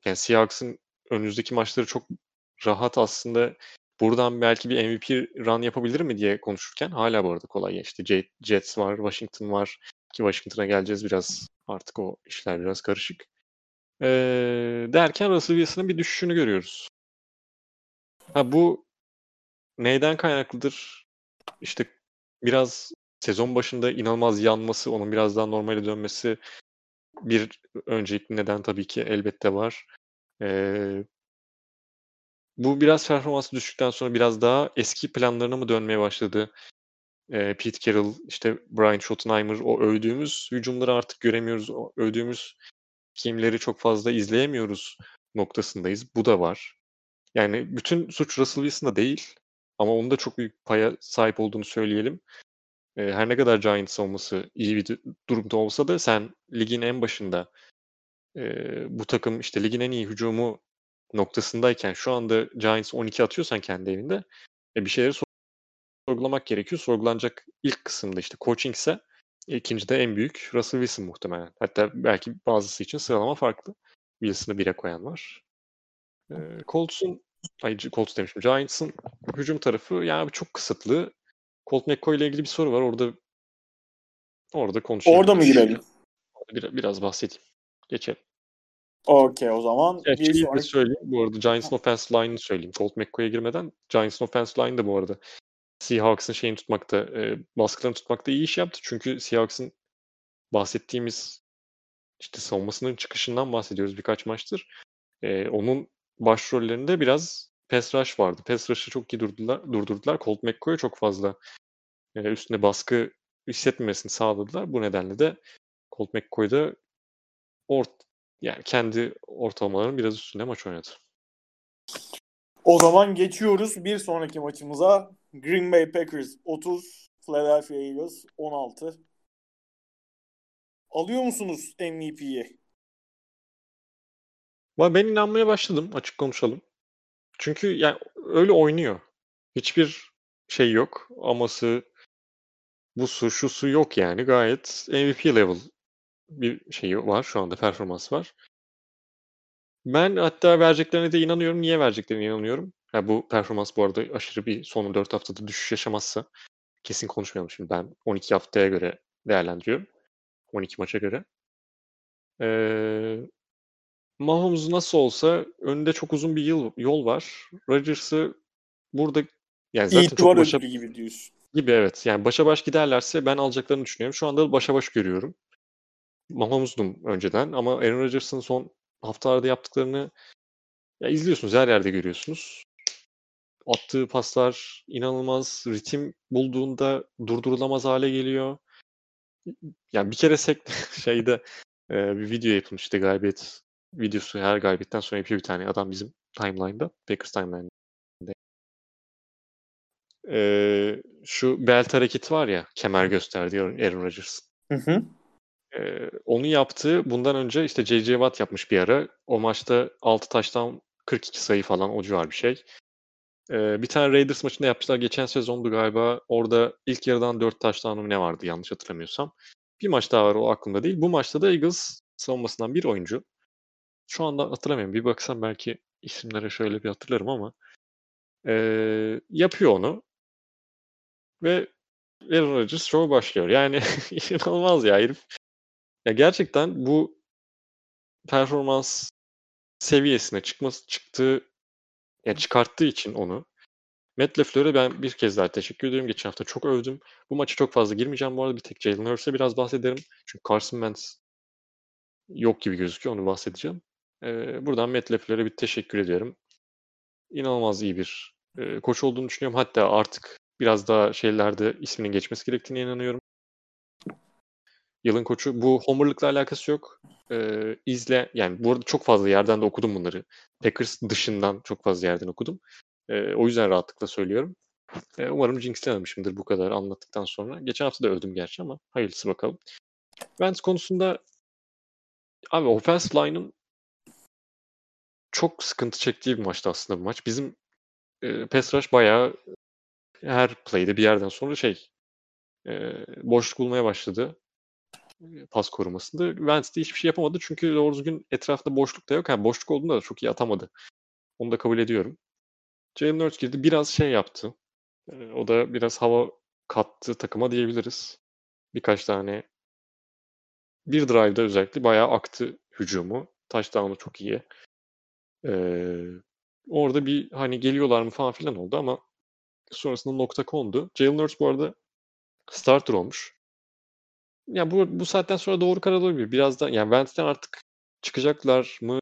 S2: yani Seahawks'ın önümüzdeki maçları çok rahat aslında buradan belki bir MVP run yapabilir mi diye konuşurken hala bu arada kolay geçti. Jet- Jets var, Washington var ki Washington'a geleceğiz biraz artık o işler biraz karışık. Ee, derken Russell Wilson'ın bir düşüşünü görüyoruz. Ha bu neyden kaynaklıdır? İşte biraz sezon başında inanılmaz yanması, onun biraz daha normale dönmesi bir öncelikli neden tabii ki elbette var. Ee, bu biraz performansı düştükten sonra biraz daha eski planlarına mı dönmeye başladı? Ee, Pete Carroll, işte Brian Schottenheimer o övdüğümüz hücumları artık göremiyoruz. O övdüğümüz kimleri çok fazla izleyemiyoruz noktasındayız. Bu da var. Yani bütün suç Russell Wilson'da değil ama onun da çok büyük paya sahip olduğunu söyleyelim. Ee, her ne kadar Giants olması iyi bir du- durumda olsa da sen ligin en başında e, bu takım işte ligin en iyi hücumu noktasındayken şu anda Giants 12 atıyorsan kendi evinde e, bir şeyleri sor- sorgulamak gerekiyor. Sorgulanacak ilk kısımda işte coaching ise ikinci de en büyük Russell Wilson muhtemelen. Hatta belki bazısı için sıralama farklı. Wilson'ı bire koyan var. Ee, Colts'un ay Colts demişim. Giants'ın hücum tarafı yani çok kısıtlı. Colt McCoy ile ilgili bir soru var. Orada orada konuşalım.
S1: Orada mı girelim?
S2: Biraz, biraz bahsedeyim. Geçelim.
S1: Okey o zaman.
S2: Evet,
S1: bir sonraki...
S2: söyleyeyim. Bu arada Giants'ın offensive line'ını söyleyeyim. Colt McCoy'a girmeden Giants'ın offensive line de bu arada Seahawks'ın şeyini tutmakta, e, baskılarını tutmakta iyi iş yaptı. Çünkü Seahawks'ın bahsettiğimiz işte savunmasının çıkışından bahsediyoruz birkaç maçtır. E, onun başrollerinde biraz pass rush vardı. Pass rush'ı çok iyi durdular, durdurdular. Colt McCoy'a çok fazla e, üstüne baskı hissetmemesini sağladılar. Bu nedenle de Colt McCoy'da ort yani kendi ortalamalarının biraz üstünde maç oynadı.
S1: O zaman geçiyoruz bir sonraki maçımıza. Green Bay Packers 30, Philadelphia Eagles 16. Alıyor musunuz MVP'yi?
S2: Ben inanmaya başladım açık konuşalım. Çünkü yani öyle oynuyor. Hiçbir şey yok. Aması, bu su, şu su yok yani. Gayet MVP level bir şeyi var şu anda performans var. Ben hatta vereceklerine de inanıyorum. Niye vereceklerine inanıyorum? Ha, bu performans bu arada aşırı bir son 4 haftada düşüş yaşamazsa kesin konuşmayalım şimdi. Ben 12 haftaya göre değerlendiriyorum. 12 maça göre. Ee, Mahomes nasıl olsa önünde çok uzun bir yıl yol var. Rodgers'ı burada yani zaten
S1: İtibar
S2: çok başa
S1: gibi diyorsun.
S2: gibi evet. Yani başa baş giderlerse ben alacaklarını düşünüyorum. Şu anda başa baş görüyorum. Mahomes'dum önceden ama Aaron Rodgers'ın son haftalarda yaptıklarını ya izliyorsunuz her yerde görüyorsunuz. Attığı paslar inanılmaz ritim bulduğunda durdurulamaz hale geliyor. Yani bir kere sek *laughs* şeyde e, bir video yapılmıştı galibiyet videosu her galibiyetten sonra yapıyor bir tane adam bizim timeline'da Packers timeline'da. E, şu belt hareketi var ya kemer gösterdiği Aaron Rodgers.
S1: Hı hı.
S2: Ee, onu yaptı. Bundan önce işte J.J. Watt yapmış bir ara. O maçta 6 taştan 42 sayı falan o civar bir şey. Ee, bir tane Raiders maçında yapmışlar. Geçen sezondu galiba. Orada ilk yarıdan 4 taştan ne vardı yanlış hatırlamıyorsam. Bir maç daha var o aklımda değil. Bu maçta da Eagles savunmasından bir oyuncu. Şu anda hatırlamıyorum. Bir baksam belki isimlere şöyle bir hatırlarım ama ee, yapıyor onu. Ve Aaron Rodgers show başlıyor. Yani *laughs* inanılmaz ya herif. Ya gerçekten bu performans seviyesine çıkması çıktığı yani çıkarttığı için onu Matt LaFleur'e ben bir kez daha teşekkür ediyorum. Geçen hafta çok övdüm. Bu maçı çok fazla girmeyeceğim bu arada. Bir tek Jalen Hurts'e biraz bahsederim. Çünkü Carson Wentz yok gibi gözüküyor. Onu bahsedeceğim. Ee, buradan Matt LaFleur'e bir teşekkür ediyorum. inanılmaz iyi bir e, koç olduğunu düşünüyorum. Hatta artık biraz daha şeylerde isminin geçmesi gerektiğine inanıyorum. Yılın koçu. Bu homerlıkla alakası yok. Ee, izle yani bu arada çok fazla yerden de okudum bunları. Packers dışından çok fazla yerden okudum. Ee, o yüzden rahatlıkla söylüyorum. Ee, umarım jinxlememişimdir bu kadar anlattıktan sonra. Geçen hafta da öldüm gerçi ama hayırlısı bakalım. Vance konusunda abi offensive line'ın çok sıkıntı çektiği bir maçtı aslında bu maç. Bizim e, pass rush bayağı her play'de bir yerden sonra şey e, boşluk bulmaya başladı pas korumasında. Vance de hiçbir şey yapamadı çünkü doğru düzgün etrafta boşluk da yok. Yani boşluk olduğunda da çok iyi atamadı. Onu da kabul ediyorum. Jalen Hurts girdi. Biraz şey yaptı. O da biraz hava kattı takıma diyebiliriz. Birkaç tane bir drive'da özellikle bayağı aktı hücumu. Touchdown'u çok iyi. Ee, orada bir hani geliyorlar mı falan filan oldu ama sonrasında nokta kondu. Jalen Hurts bu arada starter olmuş. Ya bu bu saatten sonra doğru karar olabilir. Biraz da yani Vance'den artık çıkacaklar mı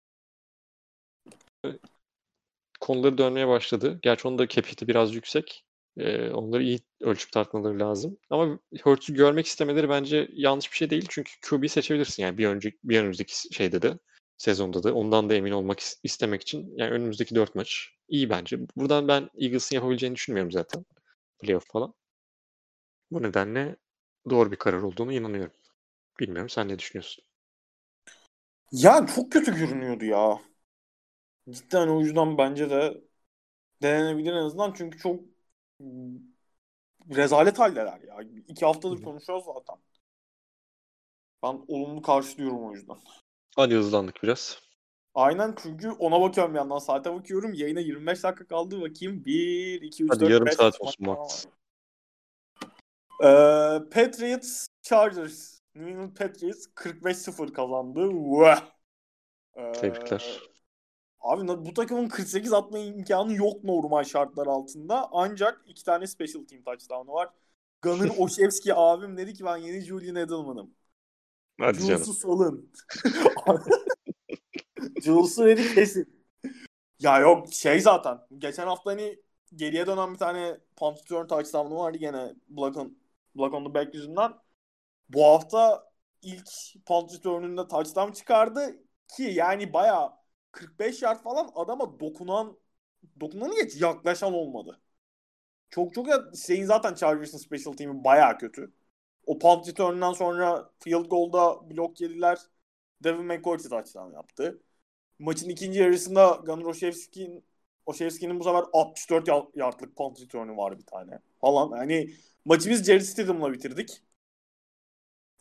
S2: konuları dönmeye başladı. Gerçi onun da capiti biraz yüksek. Ee, onları iyi ölçüp tartmaları lazım. Ama Hurts'u görmek istemeleri bence yanlış bir şey değil. Çünkü QB seçebilirsin yani bir önceki bir önümüzdeki şeyde de sezonda da ondan da emin olmak istemek için yani önümüzdeki dört maç iyi bence. Buradan ben Eagles'ın yapabileceğini düşünmüyorum zaten. Playoff falan. Bu nedenle doğru bir karar olduğunu inanıyorum. Bilmiyorum sen ne düşünüyorsun?
S1: Yani çok kötü görünüyordu ya. Cidden o yüzden bence de denenebilir en azından çünkü çok rezalet haldeler ya. İki haftadır konuşuyoruz zaten. Ben olumlu karşılıyorum o yüzden.
S2: Hadi hızlandık biraz.
S1: Aynen çünkü ona bakıyorum bir yandan saate bakıyorum. Yayına 25 dakika kaldı bakayım. 1, 2, 3,
S2: Hadi
S1: 4,
S2: yarım
S1: 5
S2: saat olsun max.
S1: Ee, Patriots Chargers. New England Patriots 45-0 kazandı. Vah. Ee,
S2: Tebrikler.
S1: Abi bu takımın 48 atma imkanı yok normal şartlar altında. Ancak iki tane special team touchdown'u var. Gunnar *laughs* Oshevski abim dedi ki ben yeni Julian Edelman'ım.
S2: Hadi
S1: Jules'u
S2: canım.
S1: salın. Jules'u dedi kesin. Ya yok şey zaten. Geçen hafta hani geriye dönen bir tane punt return touchdown'u vardı gene Black on, Black on the Back yüzünden. Bu hafta ilk punt return'ünde touchdown çıkardı ki yani baya 45 yard falan adama dokunan dokunanı geç yaklaşan olmadı. Çok çok şeyin zaten Chargers'ın special team'i baya kötü. O punt return'dan sonra field goal'da blok yediler. Devin McCourty touchdown yaptı. Maçın ikinci yarısında Gunnar Oshevski'nin Oshevski'nin bu sefer 64 yardlık punt return'ü var bir tane falan. Yani maçı biz Jerry Stidham'la bitirdik.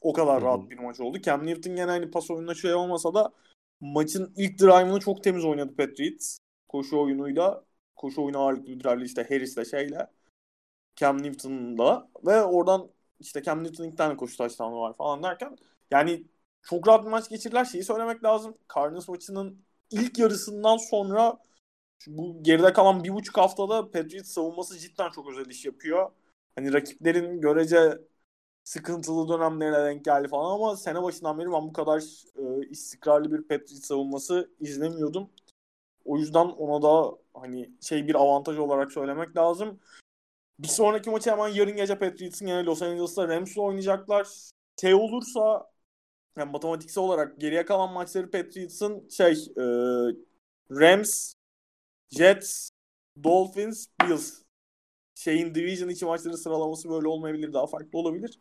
S1: O kadar rahat bir maç oldu. Cam Newton gene hani pas oyununa şey olmasa da maçın ilk drive'ını çok temiz oynadı Patriots. Koşu oyunuyla. Koşu oyunu ağırlıklı bir drive'le işte Harris'le şeyle. Cam Newton'la ve oradan işte Cam Newton'ın iki tane koşu taştanı var falan derken yani çok rahat bir maç geçirdiler. Şeyi söylemek lazım. Cardinals maçının ilk yarısından sonra bu geride kalan bir buçuk haftada Patriots savunması cidden çok özel iş yapıyor. Hani rakiplerin görece sıkıntılı dönemlerine denk geldi falan ama sene başından beri ben bu kadar e, istikrarlı bir Patriots savunması izlemiyordum. O yüzden ona da hani şey bir avantaj olarak söylemek lazım. Bir sonraki maçı hemen yarın gece Patriots'ın yani Los Angeles'ta Rams'la oynayacaklar. T olursa yani matematiksel olarak geriye kalan maçları Patriots'ın şey e, Rams, Jets, Dolphins, Bills şeyin Division 2 maçları sıralaması böyle olmayabilir. Daha farklı olabilir.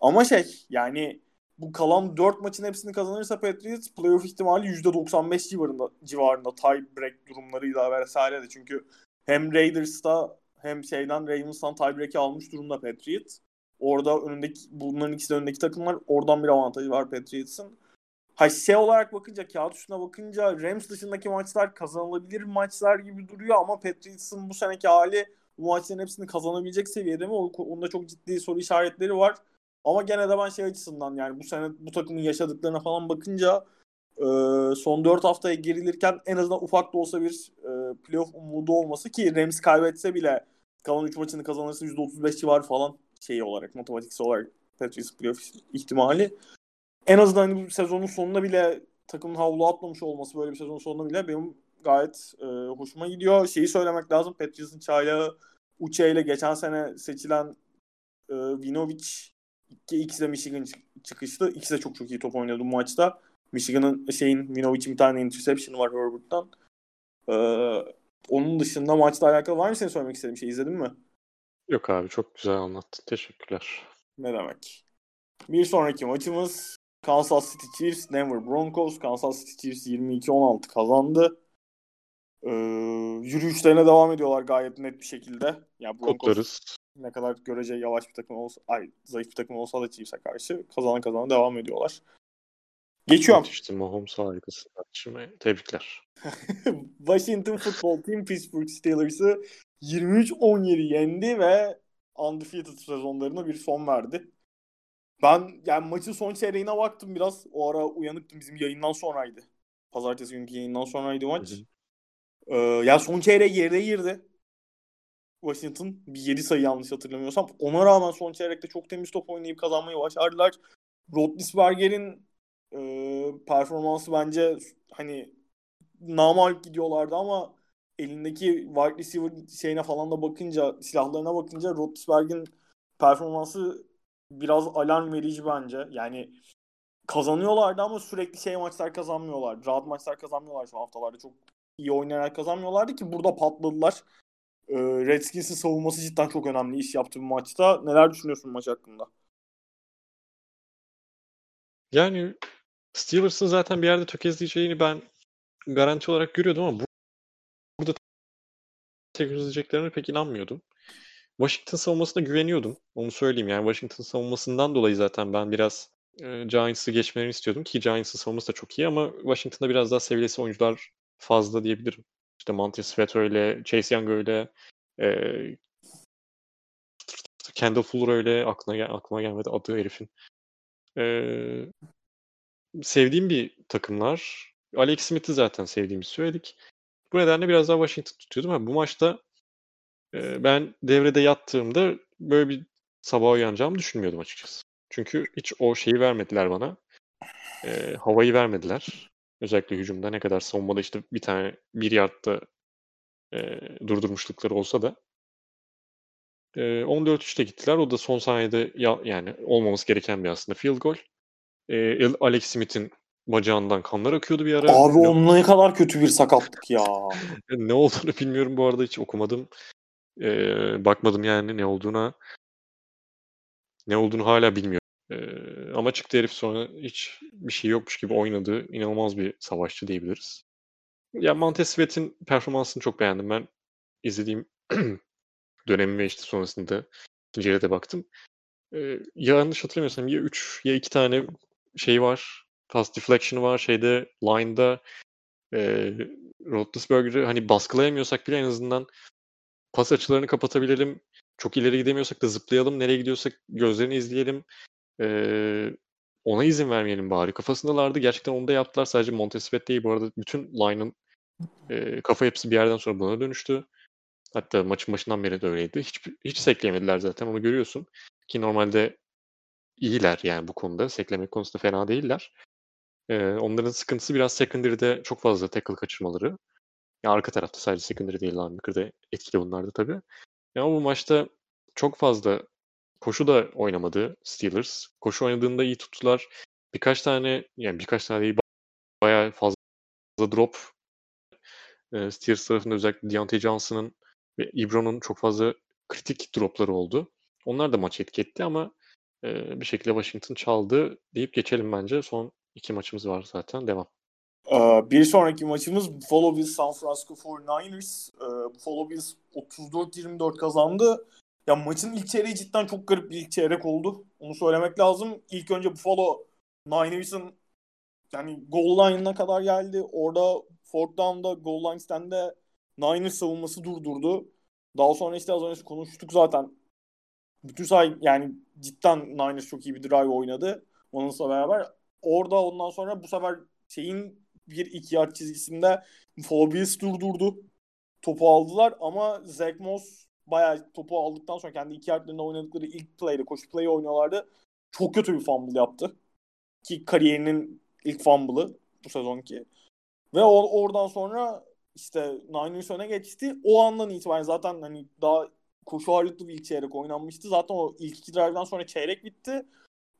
S1: Ama şey yani bu kalan 4 maçın hepsini kazanırsa Patriots playoff ihtimali %95 civarında, civarında tie break durumlarıyla vesaire de. Çünkü hem Raiders'ta hem şeyden Ravens'tan tie break'i almış durumda Patriots. Orada önündeki bunların ikisi de önündeki takımlar. Oradan bir avantajı var Patriots'ın. Ha şey olarak bakınca kağıt üstüne bakınca Rams dışındaki maçlar kazanılabilir maçlar gibi duruyor ama Patriots'ın bu seneki hali bu maçların hepsini kazanabilecek seviyede mi? Onda çok ciddi soru işaretleri var. Ama gene de ben şey açısından yani bu sene bu takımın yaşadıklarına falan bakınca e, son 4 haftaya gerilirken en azından ufak da olsa bir e, playoff umudu olması ki Rams kaybetse bile kalan 3 maçını kazanırsa %35 civarı falan şeyi olarak matematiksel olarak Patriots playoff ihtimali. En azından hani bu sezonun sonunda bile takımın havlu atmamış olması böyle bir sezonun sonunda bile benim gayet e, hoşuma gidiyor. Şeyi söylemek lazım. Patriots'ın çaylağı Uche ile geçen sene seçilen e, Vinovic ki ikisi de Michigan çıkıştı. İkisi de çok çok iyi top oynadı bu maçta. Michigan'ın şeyin Vinovic'in bir tane interception var Herbert'tan. Ee, onun dışında maçla alakalı var mı senin söylemek istediğin şey? İzledin mi?
S2: Yok abi çok güzel anlattın. Teşekkürler.
S1: Ne demek. Bir sonraki maçımız Kansas City Chiefs, Denver Broncos. Kansas City Chiefs 22-16 kazandı. Ee, yürüyüşlerine devam ediyorlar gayet net bir şekilde. Ya Broncos Kutlarız. ne kadar görece yavaş bir takım olsa, ay zayıf bir takım olsa da Chiefs'e karşı kazanan kazana devam ediyorlar. Geçiyorum.
S2: İşte Mahomes harikasın. Tebrikler. *laughs*
S1: Washington Football Team Pittsburgh Steelers'ı 23-17 yendi ve undefeated sezonlarına bir son verdi. Ben yani maçın son çeyreğine baktım biraz. O ara uyanıktım. Bizim yayından sonraydı. Pazartesi günkü yayından sonraydı maç. Hı hı. Ee, yani son çeyreğe yerde girdi. Washington bir 7 sayı yanlış hatırlamıyorsam. Ona rağmen son çeyrekte çok temiz top oynayıp kazanmayı başardılar. Rodlisberger'in e, performansı bence hani namalip gidiyorlardı ama elindeki wide receiver şeyine falan da bakınca silahlarına bakınca Rodlisberger'in performansı biraz alarm verici bence. Yani kazanıyorlardı ama sürekli şey maçlar kazanmıyorlar. Rahat maçlar kazanmıyorlar şu haftalarda. Çok iyi oynayarak kazanmıyorlardı ki burada patladılar. Ee, Redskins'in savunması cidden çok önemli iş yaptı bu maçta. Neler düşünüyorsun maç hakkında?
S2: Yani Steelers'ın zaten bir yerde tökezleyeceğini ben garanti olarak görüyordum ama burada tökezleyeceklerine pek inanmıyordum. Washington savunmasına güveniyordum. Onu söyleyeyim yani Washington savunmasından dolayı zaten ben biraz e, Giants'ı geçmelerini istiyordum ki Giants'ın savunması da çok iyi ama Washington'da biraz daha seviyesi oyuncular fazla diyebilirim. İşte Montez Sweat öyle, Chase Young öyle, e, Kendall Fuller öyle aklına gel aklıma gelmedi adı herifin. E, sevdiğim bir takımlar. Alex Smith'i zaten sevdiğimizi söyledik. Bu nedenle biraz daha Washington tutuyordum. Ha, bu maçta e, ben devrede yattığımda böyle bir sabah uyanacağımı düşünmüyordum açıkçası. Çünkü hiç o şeyi vermediler bana. E, havayı vermediler. Özellikle hücumda ne kadar savunmada işte bir tane bir yardta e, durdurmuşlukları olsa da e, 14-3'te gittiler. O da son saniyede ya, yani olmaması gereken bir aslında field goal. E, Alex Smith'in bacağından kanlar akıyordu bir ara.
S1: Abi onun ne kadar kötü bir sakatlık ya. *laughs*
S2: ne olduğunu bilmiyorum bu arada hiç okumadım. E, bakmadım yani ne olduğuna. Ne olduğunu hala bilmiyorum. E, ama çıktı herif sonra hiç bir şey yokmuş gibi oynadı. İnanılmaz bir savaşçı diyebiliriz. Ya Montez Sweat'in performansını çok beğendim. Ben izlediğim *clears throat* dönemi ve işte sonrasında ikinci de baktım. Ee, yanlış hatırlamıyorsam ya 3 ya 2 tane şey var. Pass deflection var şeyde line'da e, Roethlisberger'ı hani baskılayamıyorsak bile en azından pas açılarını kapatabilelim. Çok ileri gidemiyorsak da zıplayalım. Nereye gidiyorsak gözlerini izleyelim. Ee, ona izin vermeyelim bari. Kafasındalardı. Gerçekten onu da yaptılar. Sadece Montesvet değil bu arada. Bütün line'ın e, kafa hepsi bir yerden sonra buna dönüştü. Hatta maçın başından beri de öyleydi. Hiç, hiç sekleyemediler zaten onu görüyorsun. Ki normalde iyiler yani bu konuda. Seklemek konusunda fena değiller. Ee, onların sıkıntısı biraz secondary'de çok fazla tackle kaçırmaları. Ya arka tarafta sadece secondary değil linebacker'da etkili bunlar da tabii. Ya bu maçta çok fazla koşu da oynamadı Steelers. Koşu oynadığında iyi tuttular. Birkaç tane yani birkaç tane değil bayağı fazla drop e, Steelers tarafında özellikle Deontay Johnson'ın ve Ebron'un çok fazla kritik dropları oldu. Onlar da maçı etki ama e, bir şekilde Washington çaldı deyip geçelim bence. Son iki maçımız var zaten. Devam.
S1: Bir sonraki maçımız Buffalo Bills San Francisco 49ers. Buffalo Bills 34-24 kazandı. Ya maçın ilk çeyreği cidden çok garip bir ilk çeyrek oldu. Onu söylemek lazım. İlk önce Buffalo Niners'ın yani goal line'ına kadar geldi. Orada fourth down'da goal line stand'de Niners savunması durdurdu. Daha sonra işte az önce konuştuk zaten. Bütün say yani cidden Niners çok iyi bir drive oynadı. Onunla beraber. Orada ondan sonra bu sefer şeyin bir iki yard çizgisinde Bills durdurdu. Topu aldılar ama Zach Moss bayağı topu aldıktan sonra kendi iki yardlarında oynadıkları ilk play'de koşu play'i oynuyorlardı. Çok kötü bir fumble yaptı. Ki kariyerinin ilk fumble'ı bu sezonki. Ve o, oradan sonra işte Niners öne geçti. O andan itibaren zaten hani daha koşu ağırlıklı bir ilk çeyrek oynanmıştı. Zaten o ilk iki drive'dan sonra çeyrek bitti.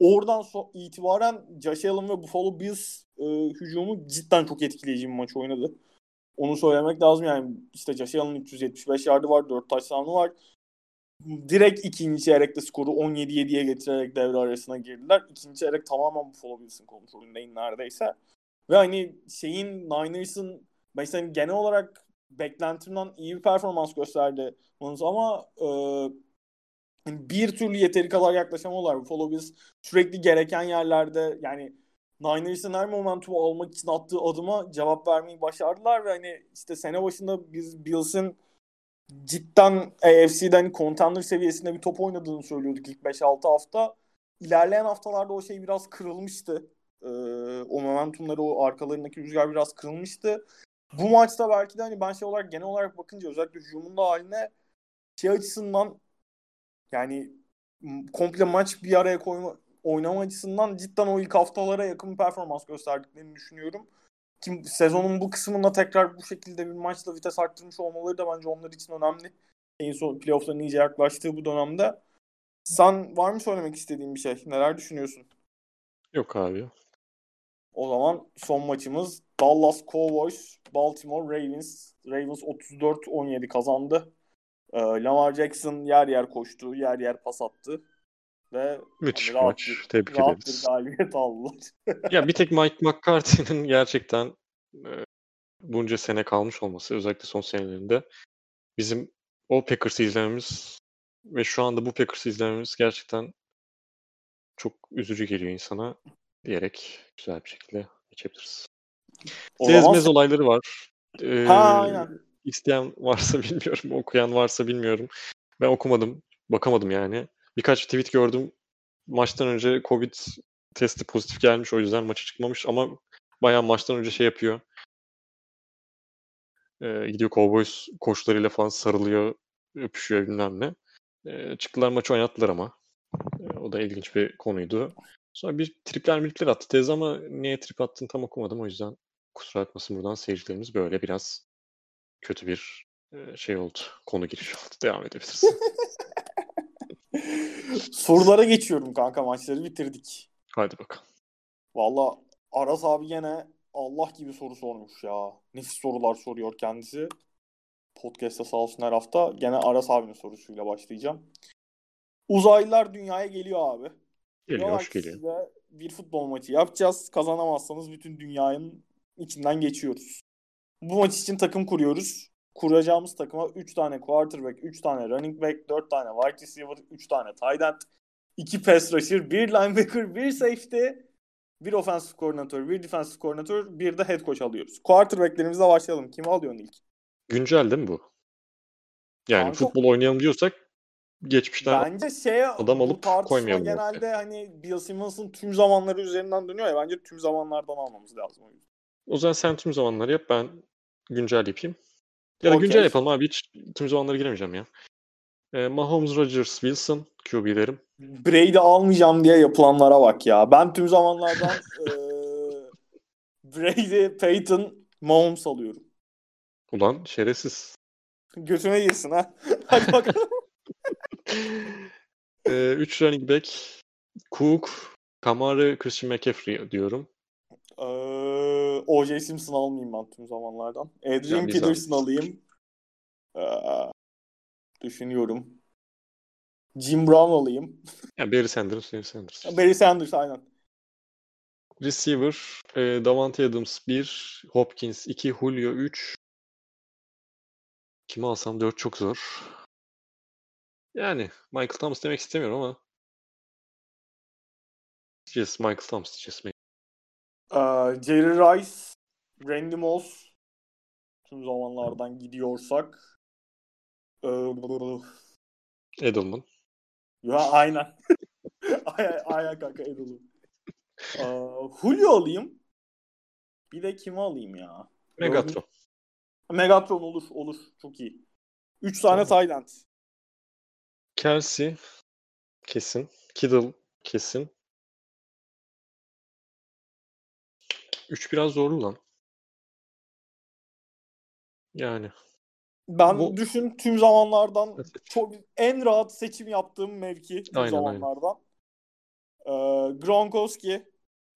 S1: Oradan so itibaren Josh Allen ve Buffalo Bills e, hücumu cidden çok etkileyici bir maç oynadı. Onu söylemek lazım yani işte Josh Allen'ın 375 yardı var, 4 touchdown'u var. Direkt ikinci çeyrekte skoru 17-7'ye getirerek devre arasına girdiler. İkinci çeyrek tamamen Buffalo Bills'in kontrolündeyim neredeyse. Ve hani şeyin Niners'ın mesela genel olarak beklentimden iyi bir performans gösterdi ama e, bir türlü yeteri kadar yaklaşamıyorlar. Buffalo Bills sürekli gereken yerlerde yani Niners'ın her momentumu almak için attığı adıma cevap vermeyi başardılar ve hani işte sene başında biz Bills'in cidden AFC'den contender seviyesinde bir top oynadığını söylüyorduk ilk 5-6 hafta. İlerleyen haftalarda o şey biraz kırılmıştı. Ee, o momentumları, o arkalarındaki rüzgar biraz kırılmıştı. Bu maçta belki de hani ben şey olarak genel olarak bakınca özellikle hücumun haline şey açısından yani komple maç bir araya koyma oynama açısından cidden o ilk haftalara yakın performans gösterdiklerini düşünüyorum. Kim sezonun bu kısmında tekrar bu şekilde bir maçla vites arttırmış olmaları da bence onlar için önemli. En son playoff'ların iyice yaklaştığı bu dönemde. Sen var mı söylemek istediğin bir şey? Neler düşünüyorsun?
S2: Yok abi.
S1: O zaman son maçımız Dallas Cowboys, Baltimore Ravens. Ravens 34-17 kazandı. Ee, Lamar Jackson yer yer koştu, yer yer pas attı. Ve
S2: Müthiş hani maç. Bir, Tebrik rahat ederiz.
S1: bir galibiyet *laughs* aldılar.
S2: ya bir tek Mike McCarthy'nin gerçekten e, bunca sene kalmış olması özellikle son senelerinde bizim o Packers'ı izlememiz ve şu anda bu Packers'ı izlememiz gerçekten çok üzücü geliyor insana diyerek güzel bir şekilde geçebiliriz. Zaman... olayları var. Ee, ha aynen. İsteyen *laughs* varsa bilmiyorum, okuyan varsa bilmiyorum. Ben okumadım, bakamadım yani. Birkaç tweet gördüm. Maçtan önce Covid testi pozitif gelmiş o yüzden maça çıkmamış ama bayağı maçtan önce şey yapıyor. Ee, gidiyor Cowboys koçlarıyla falan sarılıyor, öpüşüyor bilmem ne. Ee, çıktılar maçı oynattılar ama. Ee, o da ilginç bir konuydu. Sonra bir tripler miripler attı tez ama niye trip attığını tam okumadım o yüzden kusura bakmasın buradan seyircilerimiz böyle biraz kötü bir şey oldu. Konu giriş *laughs* oldu. Devam edebiliriz.
S1: Sorulara geçiyorum kanka maçları bitirdik.
S2: Hadi bakalım.
S1: Valla Aras abi gene Allah gibi soru sormuş ya. Nefis sorular soruyor kendisi. Podcast'ta sağ olsun her hafta. Gene Aras abinin sorusuyla başlayacağım. Uzaylılar dünyaya geliyor abi.
S2: Geliyor, hoş geliyor.
S1: Bir futbol maçı yapacağız. Kazanamazsanız bütün dünyanın içinden geçiyoruz. Bu maç için takım kuruyoruz. Kuracağımız takıma 3 tane quarterback, 3 tane running back, 4 tane wide receiver, 3 tane tight end, 2 pass rusher, 1 linebacker, 1 safety, 1 offensive koordinatör, 1 defensive koordinatör, 1 de head coach alıyoruz. Quarterback'lerimizle başlayalım. Kimi alıyorsun ilk?
S2: Güncel değil mi bu? Yani Kanka, futbol oynayalım diyorsak geçmişten
S1: bence şey adam alıp koymayalım. Genelde ortaya. hani Bill Simmons'ın tüm zamanları üzerinden dönüyor ya bence tüm zamanlardan almamız lazım o yüzden.
S2: O zaman sen tüm zamanları yap ben güncel yapayım. Ya da okay. güncel yapalım abi hiç tüm zamanlara giremeyeceğim ya. Ee, Mahomes, Rodgers, Wilson QB'lerim.
S1: Brady almayacağım diye yapılanlara bak ya. Ben tüm zamanlardan *laughs* e, Brady, Peyton, Mahomes alıyorum.
S2: Ulan şerefsiz.
S1: Götüne girsin ha. *laughs* Hadi bakalım. *laughs*
S2: ee, üç running back. Cook, Kamara, Christian McCaffrey diyorum.
S1: Ee, O.J. Simpson almayayım ben tüm zamanlardan. Adrian Peterson alayım. Ee, düşünüyorum. Jim Brown alayım.
S2: Yani Barry Sanders, Barry Sanders.
S1: Barry Sanders aynen.
S2: Receiver, e, Davante Adams 1, Hopkins 2, Julio 3. Kimi alsam 4 çok zor. Yani Michael Thomas demek istemiyorum ama diyeceğiz Michael Thomas diyeceğiz.
S1: Ee, Jerry Rice, Randy Moss tüm zamanlardan gidiyorsak ee,
S2: Edelman.
S1: Ya aynen. *laughs* aynen, aynen kanka Edelman. Ee, Julio alayım. Bir de kimi alayım ya?
S2: Megatron.
S1: Megatron olur olur. Çok iyi. 3 tane tamam. Thailand.
S2: Kelsey kesin. Kittle kesin. 3 biraz zorlu lan. Yani.
S1: Ben
S2: Bu-
S1: düşün tüm zamanlardan
S2: Evet.
S1: çok en rahat seçim yaptığım mevki tüm
S2: Aynen, aynen.
S1: zamanlardan. Ee, Gronkowski,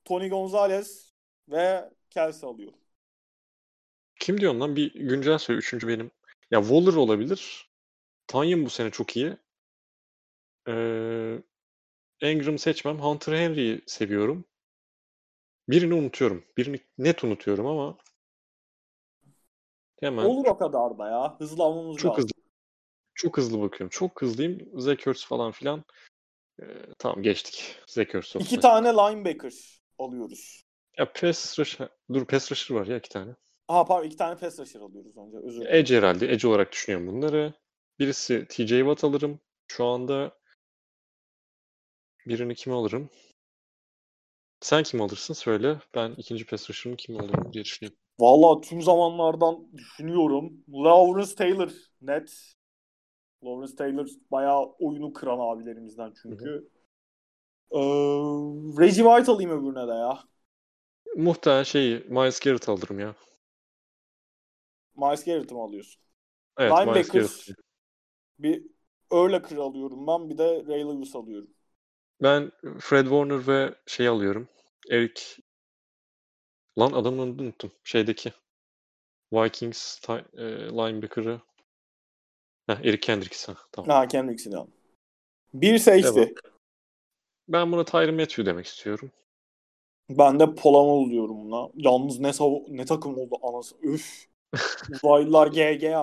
S1: Tony Gonzalez ve Kelsey alıyorum.
S2: Kim diyorsun lan? Bir güncel söyle. Üçüncü benim. Ya Waller olabilir. Tanyan bu sene çok iyi. Ee, Ingram seçmem. Hunter Henry'i seviyorum. Birini unutuyorum. Birini net unutuyorum ama hemen
S1: Olur o kadar da ya. Hızlanmamız
S2: çok
S1: lazım.
S2: hızlı çok hızlı bakıyorum. Çok hızlıyım. Ertz falan filan. Ee, tamam geçtik. Ertz
S1: İki tane linebacker alıyoruz.
S2: Ya pass rusher, dur pass rusher var ya iki tane.
S1: Aha pardon iki tane pass rusher alıyoruz önce. Özür dilerim.
S2: Edge herhalde. Edge olarak düşünüyorum bunları. Birisi TJ Watt alırım. Şu anda birini kime alırım? Sen kim alırsın söyle. Ben ikinci pass rusher'ımı kim alırım diye düşüneyim.
S1: Valla tüm zamanlardan düşünüyorum. Lawrence Taylor net. Lawrence Taylor bayağı oyunu kıran abilerimizden çünkü. Ee, Reggie White alayım öbürüne de ya.
S2: Muhtemelen şeyi Miles Garrett alırım ya.
S1: Miles Garrett'ı mı alıyorsun?
S2: Evet Miles
S1: Linebacker
S2: Garrett.
S1: bir Earl alıyorum ben. Bir de Ray Lewis alıyorum.
S2: Ben Fred Warner ve şey alıyorum. Eric Lan adamın adını unuttum. Şeydeki Vikings ti- e, linebacker'ı Heh, Eric Kendricks. ha, Tamam.
S1: Ha Kendricks'ini al. Bir.
S2: Devam. Ben buna Tyron Matthew demek istiyorum.
S1: Ben de Polamol diyorum buna. Yalnız ne sav- ne takım oldu anası. Üf. *laughs* Uzaylılar GGA.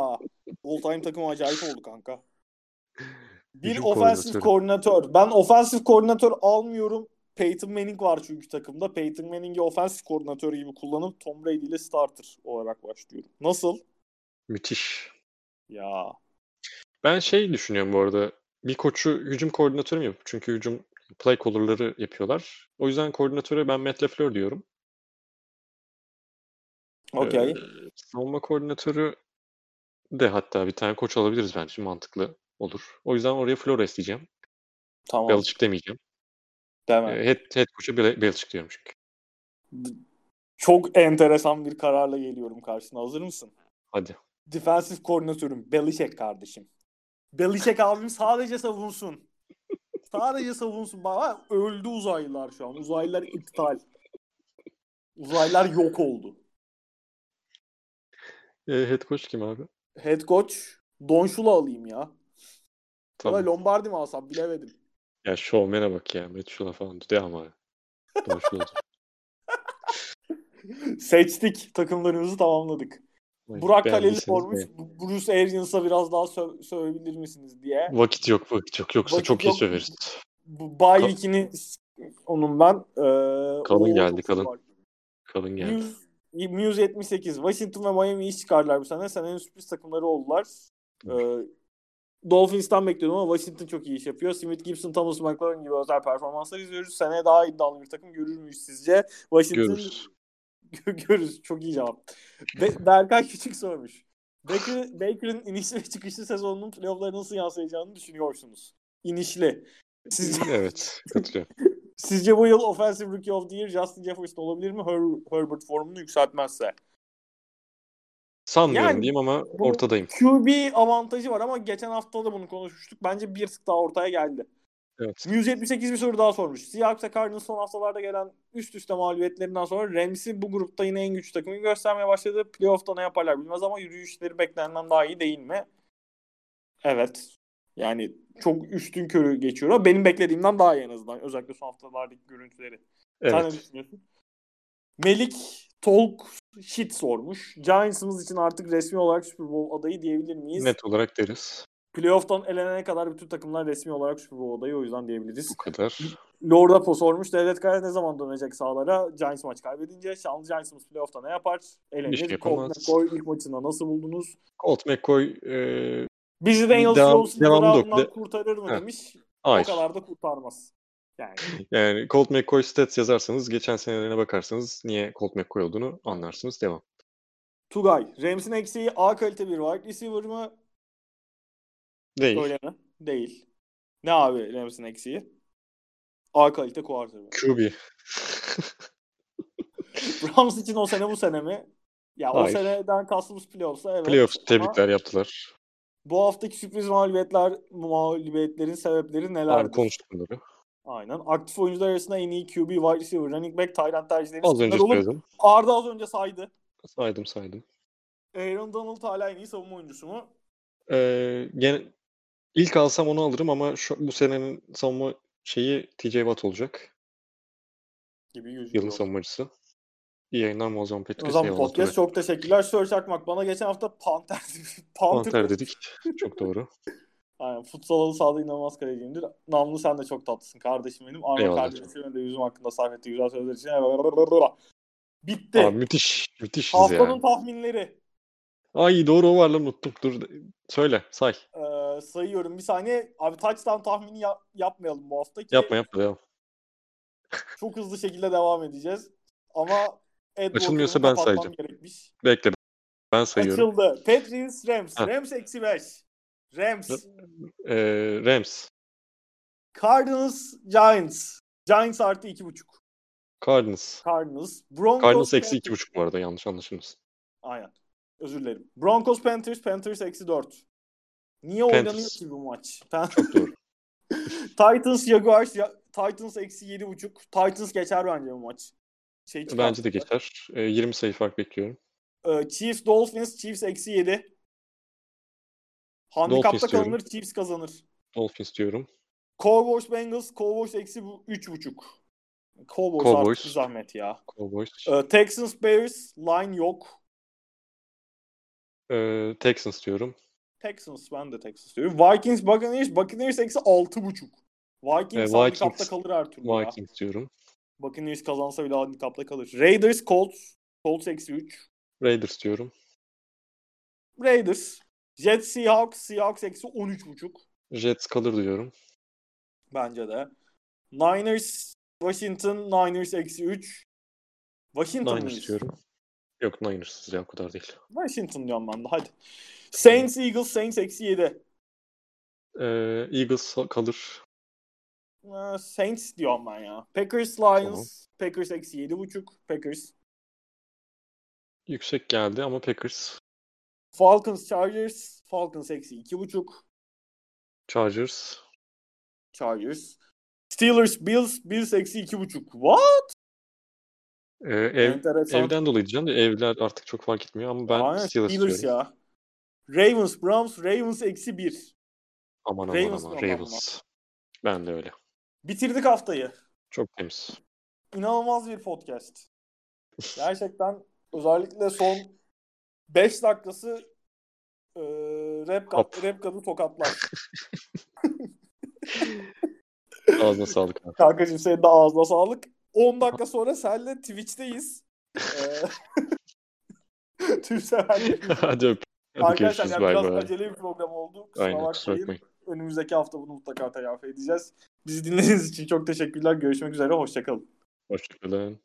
S1: All time takım acayip oldu kanka. Bir offensive koordinatör. Ben offensive koordinatör almıyorum. Peyton Manning var çünkü takımda. Peyton Manning'i offensive koordinatör gibi kullanıp Tom Brady ile starter olarak başlıyorum. Nasıl?
S2: Müthiş.
S1: Ya.
S2: Ben şey düşünüyorum bu arada. Bir koçu hücum koordinatörü mü yapıp? Çünkü hücum play caller'ları yapıyorlar. O yüzden koordinatöre ben Matt LaFleur diyorum.
S1: Okey.
S2: Ee, savunma koordinatörü de hatta bir tane koç alabiliriz bence. Mantıklı olur. O yüzden oraya Flores diyeceğim.
S1: tamam.
S2: Belichick demeyeceğim.
S1: Deme.
S2: Ee, head, head coach'a Bel- Belichick diyorum çünkü.
S1: Çok enteresan bir kararla geliyorum karşına. Hazır mısın?
S2: Hadi.
S1: Defensive koordinatörüm Belichick kardeşim. Belichick abim sadece savunsun. sadece savunsun. Bana öldü uzaylılar şu an. Uzaylılar iptal. Uzaylılar yok oldu.
S2: Ee, head coach kim abi?
S1: Head coach Don Shula alayım ya.
S2: Tamam.
S1: Ya da Lombardi mi alsam bilemedim.
S2: Ya şovmene bak ya. Matt Shula falan. De ama. *laughs* Shula'dır.
S1: Seçtik. Takımlarımızı tamamladık.
S2: Vay,
S1: Burak Kaleli sormuş. Bruce Arians'a biraz daha sö- sövebilir misiniz diye.
S2: Vakit yok vakit yok. Yoksa
S1: Vakit
S2: çok iyi
S1: yok.
S2: söveriz.
S1: Bu Bay
S2: Ka-
S1: Week'ini onun ben. Ee,
S2: Kalın geldi, kalın. Kalın geldi.
S1: Muse, Muse 78. Washington ve Miami iş çıkardılar bu sene. Senenin sürpriz takımları oldular. Ee, Dolphins'tan bekliyordum ama Washington çok iyi iş yapıyor. Smith, Gibson, Thomas McLaurin gibi özel performanslar izliyoruz. Seneye daha iddialı bir takım görür müyüz sizce? Washington
S2: Görürüz. *laughs*
S1: görürüz. Çok iyi cevap. Be- Berkay Küçük sormuş. Baker, Baker'ın inişli ve çıkışlı sezonunun playoff'lara nasıl yansıyacağını düşünüyorsunuz? İnişli. Sizce,
S2: Evet. Katılıyorum. *laughs*
S1: sizce bu yıl Offensive Rookie of the Year Justin Jefferson olabilir mi? Her- Herbert formunu yükseltmezse.
S2: Sanmıyorum
S1: Yani
S2: diyeyim ama ortadayım.
S1: QB avantajı var ama geçen hafta da bunu konuşmuştuk. Bence bir tık daha ortaya geldi.
S2: Evet.
S1: 178 bir soru daha sormuş. Seahawks'a Cardinals son haftalarda gelen üst üste mağlubiyetlerinden sonra Rams'i bu grupta yine en güçlü takımı göstermeye başladı. Playoff'ta ne yaparlar bilmez ama yürüyüşleri beklenenden daha iyi değil mi? Evet. Yani çok üstün körü geçiyor ama benim beklediğimden daha iyi en azından. Özellikle son haftalardaki görüntüleri. Sen ne
S2: Evet.
S1: düşünüyorsun? Melik Tolk shit sormuş. Giants'ımız için artık resmi olarak Super Bowl adayı diyebilir miyiz?
S2: Net olarak deriz.
S1: Playoff'tan elenene kadar bütün takımlar resmi olarak Super Bowl adayı o yüzden diyebiliriz.
S2: Bu kadar.
S1: Lord Apo sormuş. Devlet Kaya ne zaman dönecek sahalara? Giants maç kaybedince. Şanlı Giants'ımız playoff'ta ne yapar?
S2: Bir
S1: Elenir.
S2: şey
S1: Colt. McCoy ilk maçında nasıl buldunuz?
S2: Colt McCoy e,
S1: Bizi Daniel Jones'un kurtarır mı
S2: Ha.
S1: demiş.
S2: hayır.
S1: O kadar da kurtarmaz. Yani
S2: Yani Colt McCoy stats yazarsanız geçen senelerine bakarsanız niye Colt McCoy olduğunu anlarsınız. Devam.
S1: Tugay. Rams'in eksiği A kalite bir wide receiver mı?
S2: Değil.
S1: Öyle mi? Değil. Ne abi Rams'in eksiği? A kalite quarterback.
S2: QB. *laughs*
S1: Rams için o sene bu sene mi? Ya o
S2: Hayır.
S1: seneden kastımız playoff'sa evet.
S2: Playoff tebrikler yaptılar.
S1: Bu haftaki sürpriz mağlubiyetler, mağlubiyetlerin sebepleri nelerdir?
S2: Abi konuştuk bunları.
S1: Aynen. Aktif oyuncular arasında en iyi QB, wide receiver, running back, tight end tercihleri
S2: Az önce söyledim.
S1: Arda az önce saydı.
S2: Saydım saydım.
S1: Aaron Donald hala en iyi savunma oyuncusu mu?
S2: Ee, gene ilk alsam onu alırım ama şu, bu senenin savunma şeyi TJ Watt olacak.
S1: Gibi
S2: Yılın
S1: gözüküyor.
S2: savunmacısı. İyi yayınlar mı o zaman
S1: O zaman podcast çok teşekkürler. Sör Çakmak bana geçen hafta Panther, *laughs* Panther,
S2: Panter dedik. Çok doğru. *laughs*
S1: Aynen. Futsal sahada inanılmaz kaleciyimdir. Namlu sen de çok tatlısın kardeşim benim. Arma kardeşime de yüzüm hakkında sarf ettiği güzel sözler için. Bitti.
S2: Abi müthiş.
S1: Haftanın
S2: ya.
S1: tahminleri.
S2: Ay doğru o var lan unuttum. Dur söyle say.
S1: Ee, sayıyorum bir saniye. Abi touchdown tahmini ya- yapmayalım bu hafta ki
S2: Yapma yapma devam.
S1: çok hızlı şekilde devam edeceğiz. Ama Ed
S2: Açılmıyorsa ben sayacağım.
S1: Gerekmiş.
S2: Bekle ben sayıyorum.
S1: Açıldı. Patriots Rams.
S2: Heh.
S1: Rams eksi 5. Rams.
S2: Ee, Rams.
S1: Cardinals Giants. Giants artı 2.5.
S2: Cardinals.
S1: Cardinals. Broncos
S2: Cardinals eksi iki buçuk bu arada yanlış anlaşılmasın.
S1: Aynen. Özür dilerim. Broncos Panthers. Panthers eksi 4. Niye
S2: Panthers.
S1: oynanıyor ki bu maç?
S2: Çok doğru. *laughs*
S1: Titans Jaguars. Ya- Titans eksi 7.5. Titans geçer bence bu maç. Şey
S2: Bence de geçer. Ee, 20 sayı fark bekliyorum.
S1: Ee, Chiefs Dolphins. Chiefs eksi 7. Handikapta kalınır. Chiefs kazanır.
S2: Dolphins diyorum.
S1: Cowboys Bengals. Cowboys eksi bu- 3.5. Cowboys,
S2: Cowboys.
S1: artık zahmet ya.
S2: Cowboys.
S1: Ee, Texans Bears. Line yok.
S2: Ee, Texans diyorum.
S1: Texans ben de Texans diyorum. Vikings Buccaneers. Buccaneers eksi 6.5. Vikings
S2: Ee, Vikings-
S1: kalır her türlü ya.
S2: Vikings diyorum.
S1: Buccaneers kazansa bile handikapta kalır. Raiders Colts. Colts eksi 3.
S2: Raiders diyorum.
S1: Raiders. Jets Seahawks. Seahawks eksi 13.5.
S2: Jets kalır diyorum.
S1: Bence de. Niners Washington. Niners eksi 3. Washington
S2: Niners
S1: mıyız?
S2: diyorum. Yok Niners'ız ya o kadar değil.
S1: Washington diyorum ben de hadi. Saints Eagles. Saints eksi 7.
S2: Ee, Eagles kalır.
S1: Ee, Saints diyorum ben ya. Packers Lions. Packers eksi 7.5. Packers.
S2: Yüksek geldi ama Packers.
S1: Falcons Chargers. Falcons eksi 2.5.
S2: Chargers.
S1: Chargers. Steelers Bills. Bills eksi 2.5. What?
S2: Ee, ev,
S1: Enteresan.
S2: evden dolayı diyeceğim de evler artık çok fark etmiyor ama ben
S1: Aynen,
S2: Steelers,
S1: Steelers ya. Ravens Browns. Ravens eksi 1.
S2: Aman aman
S1: Ravens
S2: aman
S1: ben
S2: Ravens. Ben de öyle.
S1: Bitirdik haftayı.
S2: Çok temiz.
S1: İnanılmaz bir podcast. Gerçekten özellikle son 5 dakikası e, rap,
S2: Hop.
S1: rap kadı tokatlar. *laughs*
S2: Ağzına sağlık abi.
S1: Kankacığım senin de ağzına sağlık. 10 dakika sonra senle Twitch'teyiz. Ee, Tüm severler.
S2: Hadi öp.
S1: Arkadaşlar yani biraz
S2: bay.
S1: acele bir program oldu. Kusura
S2: Aynen bakmayın.
S1: Önümüzdeki hafta bunu mutlaka telafi edeceğiz. Bizi dinlediğiniz için çok teşekkürler. Görüşmek üzere. Hoşçakalın.
S2: Hoşçakalın.